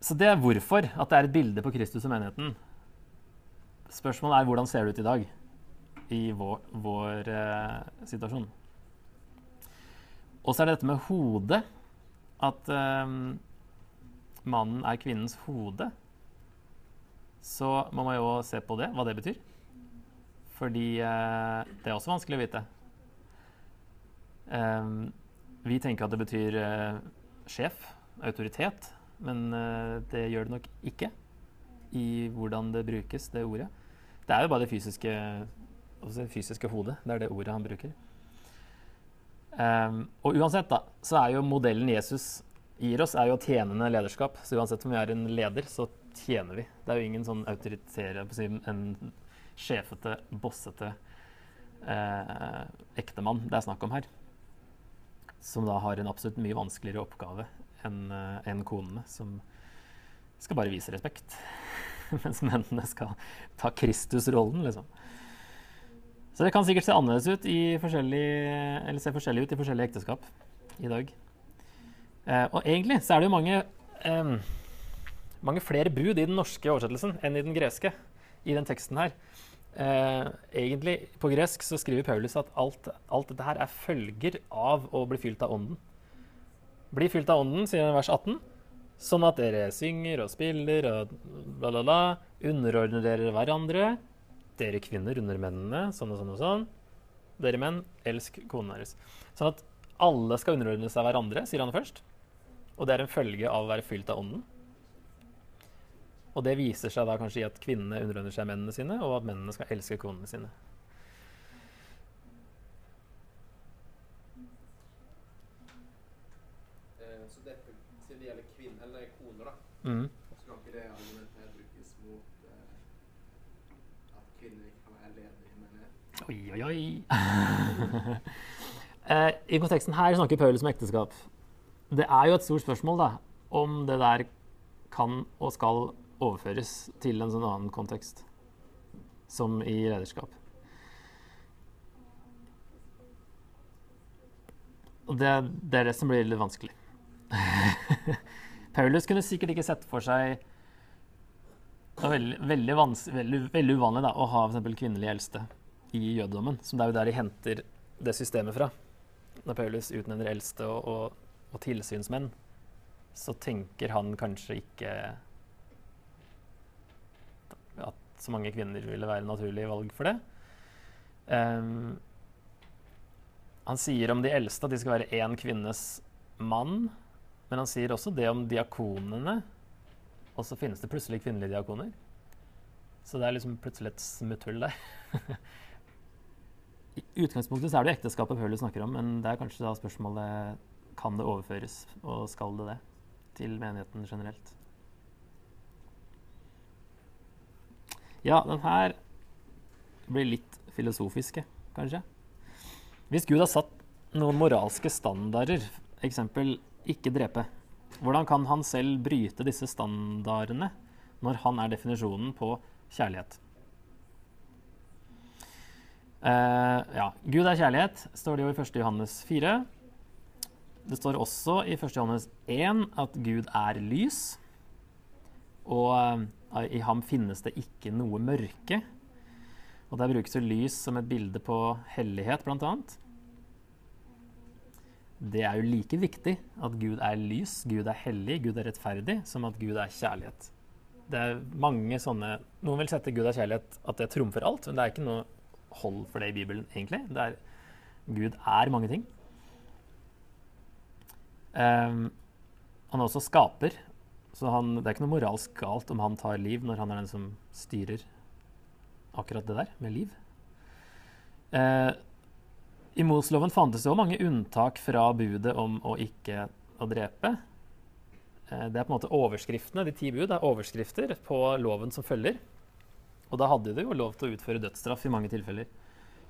Speaker 1: så det er hvorfor at det er et bilde på Kristus og menigheten. Spørsmålet er hvordan ser det ut i dag i vår, vår eh, situasjon. Og så er det dette med hodet. At eh, mannen er kvinnens hode. Så må man jo se på det, hva det betyr. Fordi eh, det er også vanskelig å vite. Um, vi tenker at det betyr uh, sjef, autoritet, men uh, det gjør det nok ikke i hvordan det brukes, det ordet. Det er jo bare det fysiske, altså det fysiske hodet. Det er det ordet han bruker. Um, og uansett, da, så er jo modellen Jesus gir oss, er jo tjenende lederskap. Så uansett om vi er en leder, så tjener vi. Det er jo ingen sånn autoritær, en sjefete, bossete eh, ektemann det er snakk om her som da har en absolutt mye vanskeligere oppgave enn en konene, som skal bare vise respekt. [laughs] Mens mennene skal ta Kristus-rollen, liksom. Så det kan sikkert se annerledes ut i forskjellig, se forskjellig ut i forskjellige ekteskap i dag. Uh, og egentlig så er det jo mange, um, mange flere bud i den norske oversettelsen enn i den greske i den teksten her. Eh, egentlig På gresk så skriver Paulus at alt, alt, dette her er følger av å bli fylt av Ånden. Bli fylt av Ånden, sier vers 18, sånn at dere synger og spiller og bla, bla, bla. Underordner dere hverandre. Dere kvinner under mennene, sånn og sånn og sånn. Dere menn, elsk konene deres. Sånn at alle skal underordne seg hverandre, sier han først. Og det er en følge av å være fylt av Ånden. Og det viser seg da kanskje i at kvinnene underordner seg mennene sine, og at mennene skal elske konene sine.
Speaker 2: Eh, så dette, siden det gjelder kvinner, eller koner, da,
Speaker 1: Mm.
Speaker 2: så kan ikke det argumentet brukes mot eh, at kvinner ikke kan være ledere i menighet?
Speaker 1: Oi, oi, oi. [laughs] eh, I konteksten her snakker Paulus om ekteskap. Det er jo et stort spørsmål da, om det der kan og skal overføres til en sånn annen kontekst, som i lederskap. Og det, det er det som blir litt vanskelig. [laughs] Paulus kunne sikkert ikke sett for seg Det var veldig, veldig, veldig, veldig uvanlig da, å ha f.eks. kvinnelige eldste i jødedommen, som det er jo der de henter det systemet fra. Når Paulus utnevner eldste og, og, og tilsynsmenn, så tenker han kanskje ikke at så mange kvinner ville være naturlig valg for det. Um, han sier om de eldste at de skal være én kvinnes mann. Men han sier også det om diakonene. Og så finnes det plutselig kvinnelige diakoner. Så det er liksom plutselig et smutthull der. [laughs] I utgangspunktet så er det jo ekteskapet Paulus snakker om, men det er kanskje da spørsmålet kan det overføres, og skal det det, til menigheten generelt. Ja, den her blir litt filosofiske, kanskje. Hvis Gud har satt noen moralske standarder, eksempel ikke drepe, hvordan kan han selv bryte disse standardene når han er definisjonen på kjærlighet? Uh, ja, Gud er kjærlighet, står det jo i 1. Johannes 4. Det står også i 1. Johannes 1 at Gud er lys. Og uh, i ham finnes det ikke noe mørke. Og der brukes jo lys som et bilde på hellighet, bl.a. det er jo like viktig at Gud er lys, Gud er hellig, Gud er rettferdig, som at Gud er kjærlighet. Det er mange sånne Noen vil sette Gud er kjærlighet at det trumfer alt, men det er ikke noe hold for det i Bibelen, egentlig. Er, Gud er mange ting. Um, han er også skaper, så han, det er ikke noe moralsk galt om han tar liv når han er den som styrer akkurat det der med liv. Uh, I Mosloven fantes det òg mange unntak fra budet om å ikke å drepe. Uh, det er på en måte overskriftene, De ti bud er overskrifter på loven som følger. Og da hadde de jo lov til å utføre dødsstraff i mange tilfeller.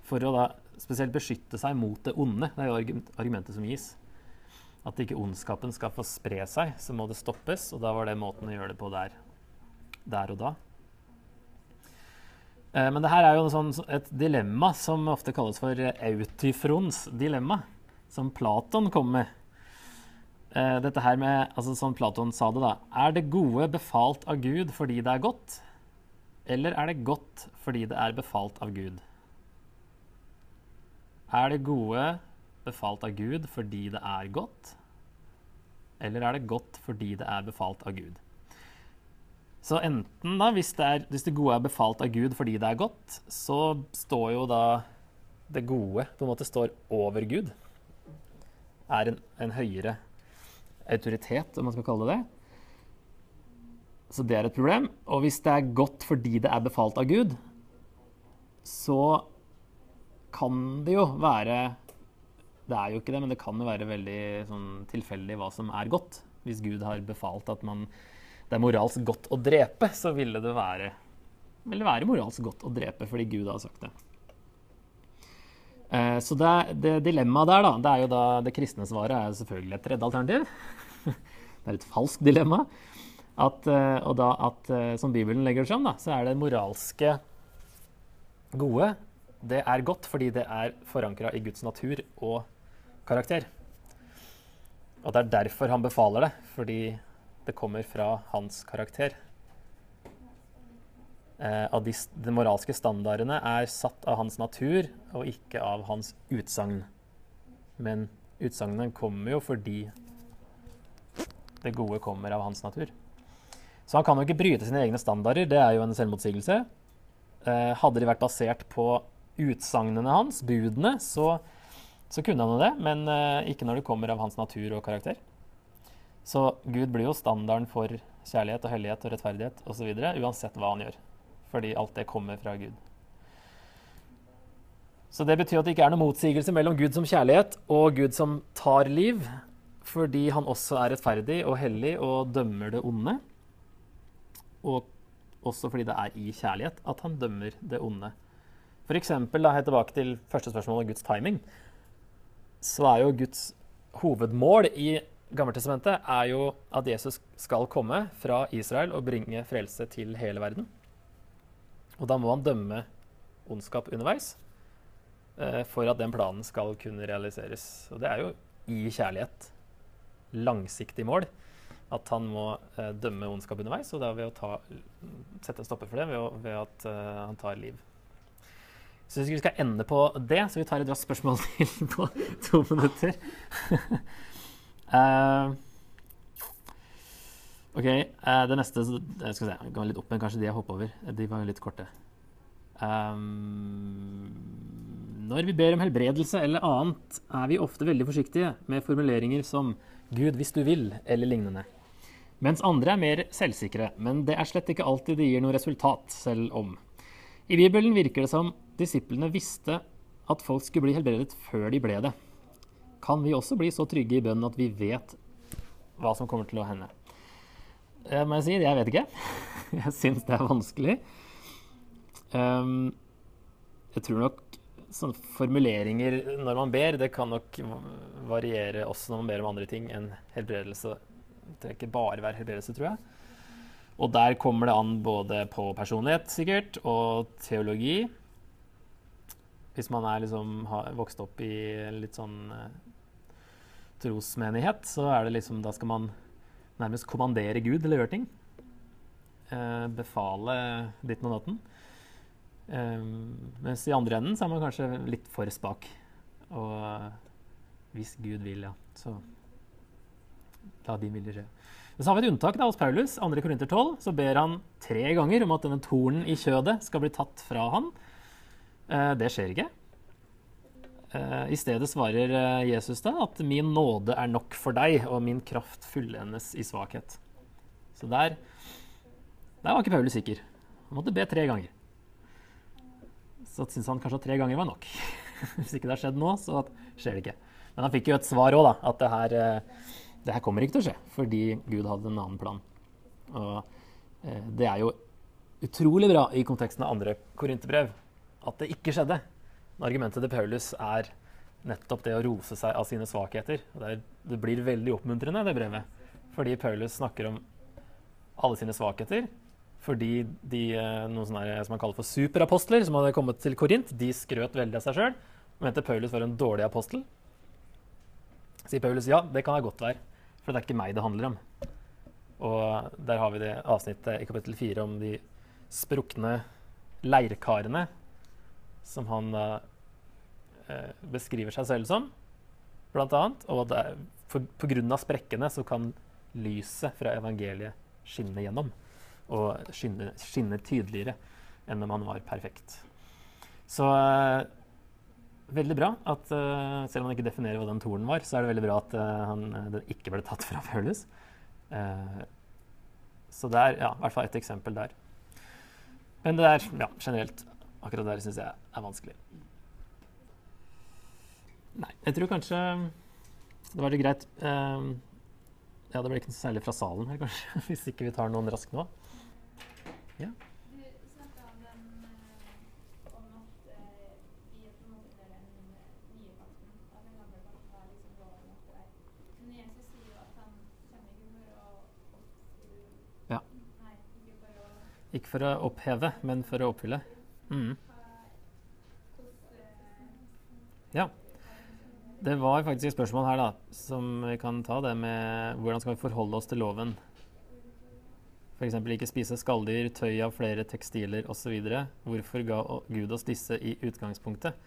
Speaker 1: For å da spesielt beskytte seg mot det onde. Det er jo argumentet som gis at ikke ondskapen skal få spre seg, så må det stoppes. Og da var det måten å gjøre det på der, der og da. Eh, men det her er jo sånn, et dilemma som ofte kalles for Autifrons dilemma, som Platon kom med. Eh, dette her med, altså Som Platon sa det, da. Er det gode befalt av Gud fordi det er godt? Eller er det godt fordi det er befalt av Gud? Er det gode befalt av Gud fordi det er godt? Eller er det godt fordi det er befalt av Gud? Så enten, da, hvis det, er, hvis det gode er befalt av Gud fordi det er godt, så står jo da det gode på en måte står over Gud. Er en, en høyere autoritet, om man skal kalle det det. Så det er et problem. Og hvis det er godt fordi det er befalt av Gud, så kan det jo være det er jo ikke det, men det kan jo være veldig sånn, tilfeldig hva som er godt. Hvis Gud har befalt at man, det er moralsk godt å drepe, så ville det være, ville være moralsk godt å drepe fordi Gud har sagt det. Eh, så det, det dilemmaet der, da, det er jo da det kristne svaret er selvfølgelig et tredje alternativ. [laughs] det er et falskt dilemma. At, eh, og da at, eh, som Bibelen legger det fram, da, så er det moralske gode det er godt fordi det er forankra i Guds natur og karakter. Og det er derfor han befaler det, fordi det kommer fra hans karakter. Eh, de, de, moralske standardene er satt av hans natur og ikke av hans utsagn. Men utsagnene kommer jo fordi det gode kommer av hans natur. Så han kan jo ikke bryte sine egne standarder, det er jo en selvmotsigelse. Eh, hadde de vært basert på utsagnene hans, budene, så så kunne han jo det, men eh, ikke når det kommer av hans natur og karakter. Så Gud blir jo standarden for kjærlighet og hellighet og rettferdighet osv. uansett hva han gjør. Fordi alt det kommer fra Gud. Så det betyr at det ikke er noen motsigelse mellom Gud som kjærlighet og Gud som tar liv, fordi han også er rettferdig og hellig og dømmer det onde. Og også fordi det er i kjærlighet at han dømmer det onde. For eksempel, da, helt tilbake til første spørsmål om Guds timing så er jo Guds hovedmål i Gammeltestamentet er jo at Jesus skal komme fra Israel og bringe frelse til hele verden. Og da må han dømme ondskap underveis eh, for at den planen skal kunne realiseres. Og det er jo i kjærlighet. Langsiktig mål. At han må eh, dømme ondskap underveis, og da ved å ta, sette en stopper for det ved, å, ved at eh, han tar liv. Så vi skal ende på det, så vi tar et raskt spørsmål [laughs] til på to minutter. [laughs] uh, OK. Uh, det neste Jeg skal se, jeg går litt opp, igjen, kanskje de jeg hoppa over. De var litt korte. Um, når vi ber om helbredelse eller annet, er vi ofte veldig forsiktige med formuleringer som 'Gud, hvis du vil', eller lignende. Mens andre er mer selvsikre. Men det er slett ikke alltid det gir noe resultat, selv om. I Bibelen virker det som disiplene visste at folk skulle bli helbredet før de ble det. Kan vi også bli så trygge i bønnen at vi vet hva som kommer til å hende? Det må jeg si, jeg vet ikke. [laughs] Jeg syns det er vanskelig. Um, jeg tror nok sånne formuleringer når man ber, det kan nok variere også når man ber om andre ting enn helbredelse. Det trenger ikke bare være helbredelse, tror jeg. Og der kommer det an både på personlighet, sikkert, og teologi. Hvis man er liksom, har vokst opp i litt sånn uh, trosmenighet, så er det liksom Da skal man nærmest kommandere Gud å gjøre ting. Eh, befale ditten og datten. Eh, mens i andre enden så er man kanskje litt for spak. Og Hvis Gud vil, ja. Så la din vilje skje. Men så har vi et unntak da, hos Paulus. 2. Korinter 12 så ber han tre ganger om at denne tornen i kjødet skal bli tatt fra han. Eh, det skjer ikke. Eh, I stedet svarer eh, Jesus da at 'min nåde er nok for deg, og min kraft fullendes i svakhet'. Så der, der var ikke Paulus sikker. Han måtte be tre ganger. Så syntes han kanskje at tre ganger var nok. [laughs] Hvis ikke det har skjedd nå, så skjer det ikke. Men han fikk jo et svar òg, da. At det her, det her, kommer ikke til å skje fordi Gud hadde en annen plan. Og det er jo utrolig bra i konteksten av andre korinterbrev at det ikke skjedde. Argumentet til Paulus er nettopp det å rose seg av sine svakheter. Det, er, det blir veldig oppmuntrende, det brevet. Fordi Paulus snakker om alle sine svakheter. Fordi de, eh, noen sånne som han kaller for superapostler, som hadde kommet til Korint, de skrøt veldig av seg sjøl mente Paulus var en dårlig apostel. Sier Paulus ja, det kan jeg godt være, for det er ikke meg det handler om. Og der har vi det avsnittet i kapittel fire om de sprukne leirkarene som han eh, beskriver seg selv som, blant annet. Og at det for, på grunn av sprekkene så kan lyset fra evangeliet skinne gjennom. Og skinne, skinne tydeligere enn om han var perfekt. Så eh, veldig bra at eh, selv om han ikke definerer hva den tornen var, så er det veldig bra at han, den ikke ble tatt fra Paulus. [laughs] så det er ja, i hvert fall et eksempel der. Men det er ja, generelt Akkurat der syns jeg er vanskelig. Nei, jeg tror kanskje det var litt greit um, Ja, det ble ikke noe særlig fra salen her, [laughs] kanskje, hvis ikke vi tar noen raskt nå. Ja. Ja. Ikke for å oppheve, men for å oppfylle. Mm. Ja. Det var faktisk et spørsmål her da, som vi kan ta, det med hvordan skal vi forholde oss til loven. F.eks. ikke spise skalldyr, tøy av flere tekstiler osv. Hvorfor ga Gud oss disse i utgangspunktet?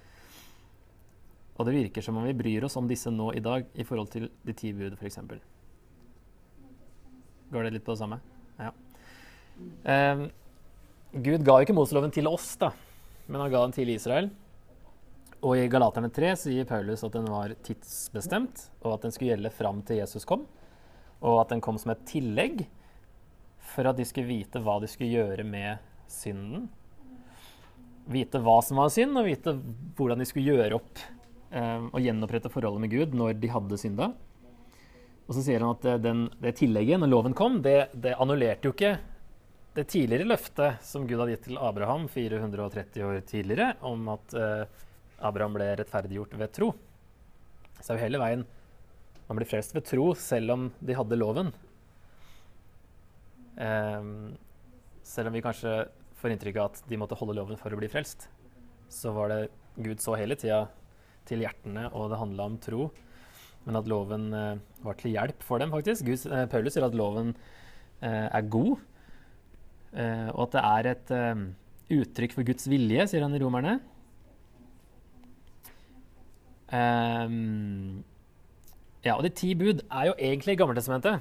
Speaker 1: Og det virker som om vi bryr oss om disse nå i dag i forhold til de ti bud, f.eks. Går det litt på det samme? Ja. Um, Gud ga ikke Moseloven til oss, da, men han ga den til Israel. Og i Galaterne 3 sier Paulus at den var tidsbestemt, og at den skulle gjelde fram til Jesus kom. Og at den kom som et tillegg for at de skulle vite hva de skulle gjøre med synden. Vite hva som var synd, og vite hvordan de skulle gjøre opp eh, og gjenopprette forholdet med Gud når de hadde synda. Og så sier han at den, det tillegget, når loven kom, det, det annullerte jo ikke det tidligere løftet som Gud hadde gitt til Abraham 430 år tidligere, om at eh, Abraham ble rettferdiggjort ved tro. Så er jo hele veien Man blir frelst ved tro selv om de hadde loven. Eh, selv om vi kanskje får inntrykk av at de måtte holde loven for å bli frelst, så var det Gud så hele tida til hjertene, og det handla om tro. Men at loven eh, var til hjelp for dem, faktisk. Gud, uh, Paulus sier at loven er god og at det er et uh, uttrykk for Guds vilje, sier han i Romerne. Um, ja, og de ti bud er jo egentlig Gammeltestamentet.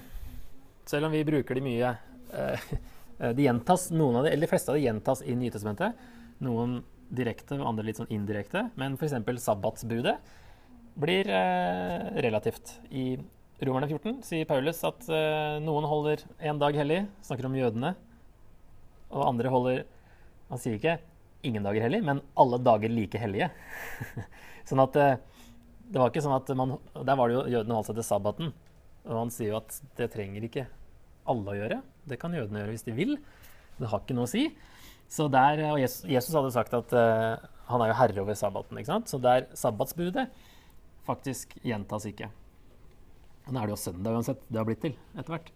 Speaker 1: Selv om vi bruker de mye. Uh, [laughs] de gjentas, noen av de, eller de fleste av de gjentas i Nytestamentet. Noen direkte andre litt sånn indirekte. Men f.eks. sabbatsbudet blir relativt. I Romerne 14 sier Paulus at noen holder en dag hellig. Snakker om jødene og andre holder Han sier ikke 'ingen dager hellig', men 'alle dager like hellige'. [laughs] sånn at eh, det var ikke sånn at man, Der var det jo jødene holdt seg til sabbaten. Og han sier jo at det trenger ikke alle å gjøre. Det kan jødene gjøre hvis de vil. Det har ikke noe å si. Så der, og Jesus, Jesus hadde sagt at uh, han er jo herre over sabbaten. ikke sant? Så der sabbatsbudet faktisk gjentas ikke. Og nå er det jo søndag uansett det har blitt til etter hvert.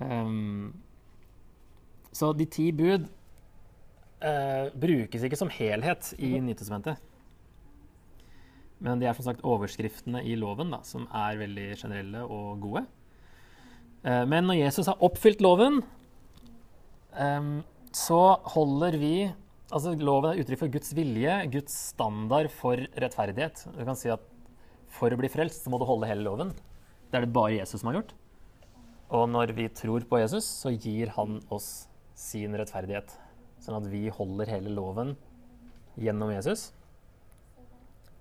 Speaker 1: Um, så de ti bud eh, brukes ikke som helhet i mhm. Nytestamentet. Men de er som sagt overskriftene i loven, da, som er veldig generelle og gode. Eh, men når Jesus har oppfylt loven, eh, så holder vi Altså, loven er uttrykk for Guds vilje, Guds standard for rettferdighet. Du kan si at for å bli frelst så må du holde hele loven. Det er det bare Jesus som har gjort. Og når vi tror på Jesus, så gir han oss sin rettferdighet. Sånn at vi holder hele loven gjennom Jesus.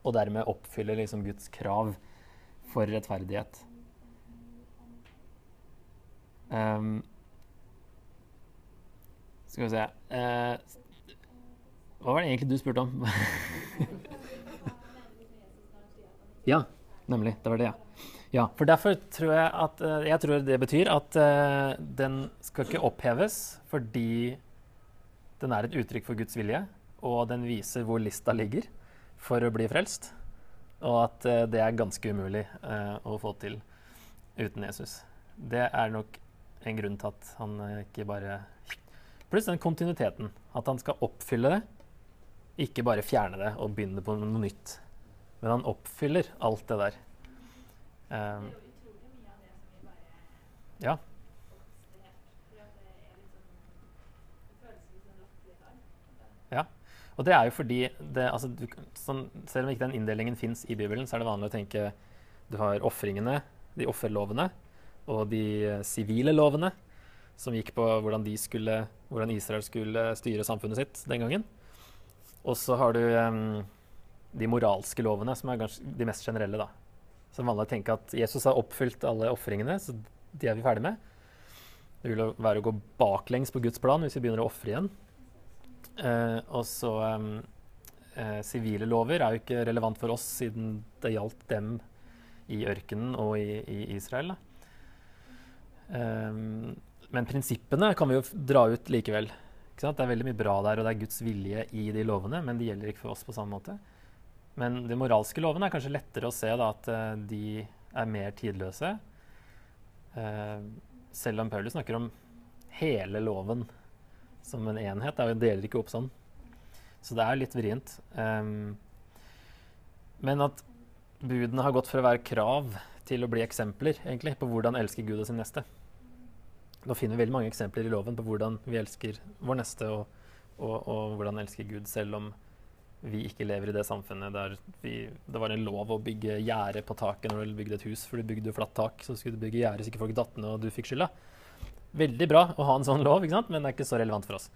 Speaker 1: Og dermed oppfyller liksom Guds krav for rettferdighet. Um, skal vi se uh, Hva var det egentlig du spurte om? [laughs] ja, nemlig. Det var det, ja. Ja, for derfor tror jeg at eh, Jeg tror det betyr at uh, den skal ikke oppheves fordi den er et uttrykk for Guds vilje, og den viser hvor lista ligger for å bli frelst. Og at uh, det er ganske umulig uh, å få til uten Jesus. Det er nok en grunn til at han ikke bare Pluss den kontinuiteten. At han skal oppfylle det, ikke bare fjerne det og begynne på noe nytt. Men han oppfyller alt det der. Um, ja. Ja. Og det er jo fordi det, altså, du, sånn, Selv om ikke den inndelingen fins i Bibelen, så er det vanlig å tenke du har ofringene, de offerlovene, og de eh, sivile lovene, som gikk på hvordan, skulle, hvordan, Israel skulle styre samfunnet sitt den gangen. Og så har du um, de moralske lovene, som er de mest generelle. da. Så vanlig å tenke at Jesus har oppfylt alle ofringene, så de er vi ferdig med. Det vil være å gå baklengs på Guds plan hvis vi begynner å ofre igjen. Eh, og så eh, Sivile lover er jo ikke relevant for oss siden det gjaldt dem i ørkenen og i, i Israel. Eh, men prinsippene kan vi jo dra ut likevel. Det er veldig mye bra der, og det er Guds vilje i de lovene, men de gjelder ikke for oss på samme måte. Men de moralske lovene er kanskje lettere å se da, at uh, de er mer tidløse. Uh, selv om Paulus snakker om hele loven som en enhet. Det deler ikke opp sånn. Så det er litt vrient. Um, men at budene har gått for å være krav til å bli eksempler egentlig, på hvordan elske Gud og sin neste. Nå finner vi veldig mange eksempler i loven på hvordan vi elsker vår neste, og, og, og hvordan elsker Gud, selv om vi ikke lever i det samfunnet der vi, det var en lov å bygge gjerde på taket når du bygde et hus, for du bygde flatt tak. Så skulle du bygge gjerde så ikke folk datt ned og du fikk skylda. Veldig bra å ha en sånn lov, men det er ikke så relevant for oss.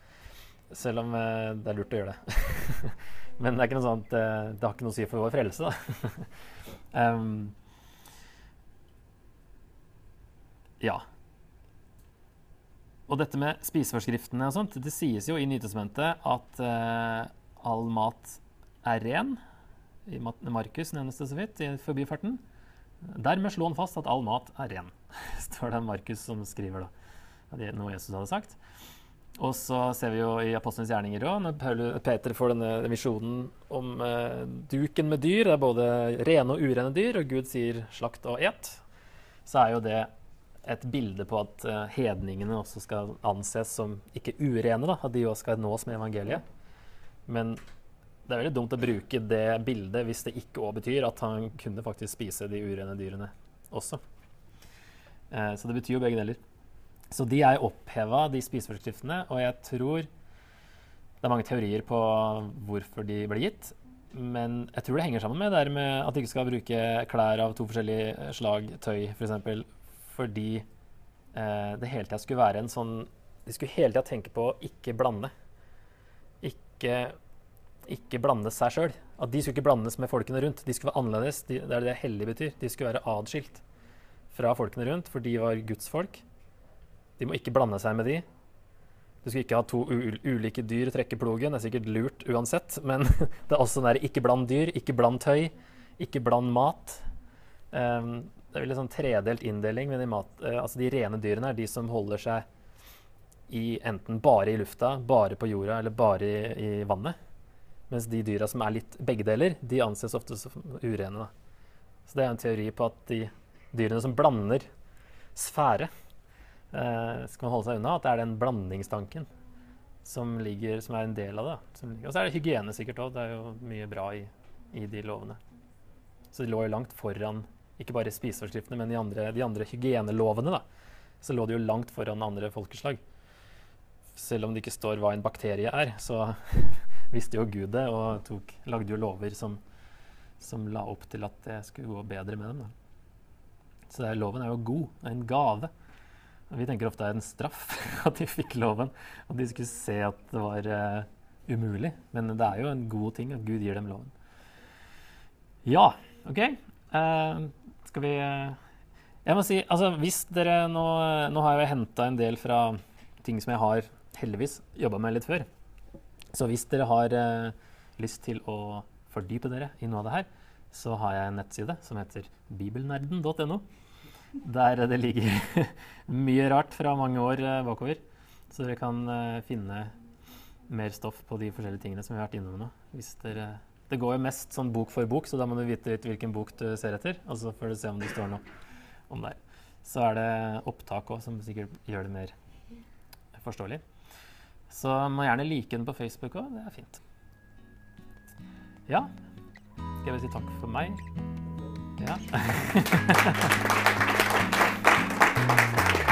Speaker 1: Selv om eh, det er lurt å gjøre det. [laughs] men det er ikke noe sånt, eh, det har ikke noe å si for vår frelse, da. um, [laughs] ja. Og dette med spiseforskriftene og sånt, det sies jo i Nytestamentet at uh, all mat er ren. I Markus nevnes det så vidt i forbifarten. Dermed slo han fast at all mat er ren. [laughs] står det Markus som skriver da. Det er noe Jesus hadde sagt. Og så ser vi jo i Apostlenes gjerninger òg, når Peter får denne visjonen om eh, duken med dyr, det er både rene og urene dyr, og Gud sier 'slakt og et', så er jo det et bilde på at eh, hedningene også skal anses som ikke urene, da, at de òg skal nås med evangeliet. Men det er veldig dumt å bruke det bildet hvis det ikke òg betyr at han kunne faktisk spise de urene dyrene også. Eh, så det betyr jo begge deler. Så de er oppheva, de spiseforskriftene, og jeg tror det er mange teorier på hvorfor de ble gitt. Men jeg tror det henger sammen med det med at de ikke skal bruke klær av to forskjellige slag tøy, f.eks. For eksempel, fordi eh, det hele tida skulle være en sånn De skulle hele tida tenke på å ikke blande ikke, ikke blande seg sjøl. At de skulle ikke blandes med folkene rundt. De skulle være annerledes. De, det er det hellig betyr. De skulle være adskilt fra folkene rundt, for de var Guds folk. De må ikke blande seg med de. Du skulle ikke ha to ulike dyr trekke plogen. Det er sikkert lurt uansett, [laughs] men det er også den ikke bland dyr, ikke bland tøy, ikke bland mat. Um, det er vel en sånn tredelt inndeling. Men de, mat, uh, altså de rene dyrene er de som holder seg i enten bare i lufta, bare på jorda eller bare i, i vannet. Mens de dyra som er litt begge deler, de anses ofte som urene. Da. Så det er en teori på at de dyrene som blander sfære, eh, skal man holde seg unna. At det er den blandingstanken som, ligger, som er en del av det. Og så er det hygiene sikkert òg. Det er jo mye bra i, i, de lovene. Så de lå jo langt foran ikke bare spiseforskriftene, men de andre, de andre hygienelovene. da, Så lå de jo langt foran andre folkeslag. Selv om det ikke står hva en bakterie er, så [laughs] visste jo Gud det og tok, lagde jo lover som, som la opp til at det skulle gå bedre med dem. Da. Så det, loven er jo god. Det er en gave. Vi tenker ofte det er en straff [laughs] at de fikk loven, at de skulle se at det var uh, umulig. Men det er jo en god ting at Gud gir dem loven. Ja, OK. Uh, skal vi uh, Jeg må si, altså hvis dere Nå, nå har jeg henta en del fra ting som jeg har heldigvis jobba med litt før. Så hvis dere har lyst til å fordype dere i noe av det her, så har jeg en nettside som heter bibelnerden.no. Der det ligger [laughs] mye rart fra mange år bakover. Så dere kan finne mer stoff på de forskjellige tingene som vi har vært innom nå. Dere, det går jo mest sånn bok for bok, så da må du vite litt hvilken bok du ser etter. Og så får du se om det står noe om der. Så er det opptak òg, som sikkert gjør det mer forståelig. Så må gjerne like den på Facebook òg. Det er fint. Ja. Skal jeg si takk for meg? Ja. [laughs]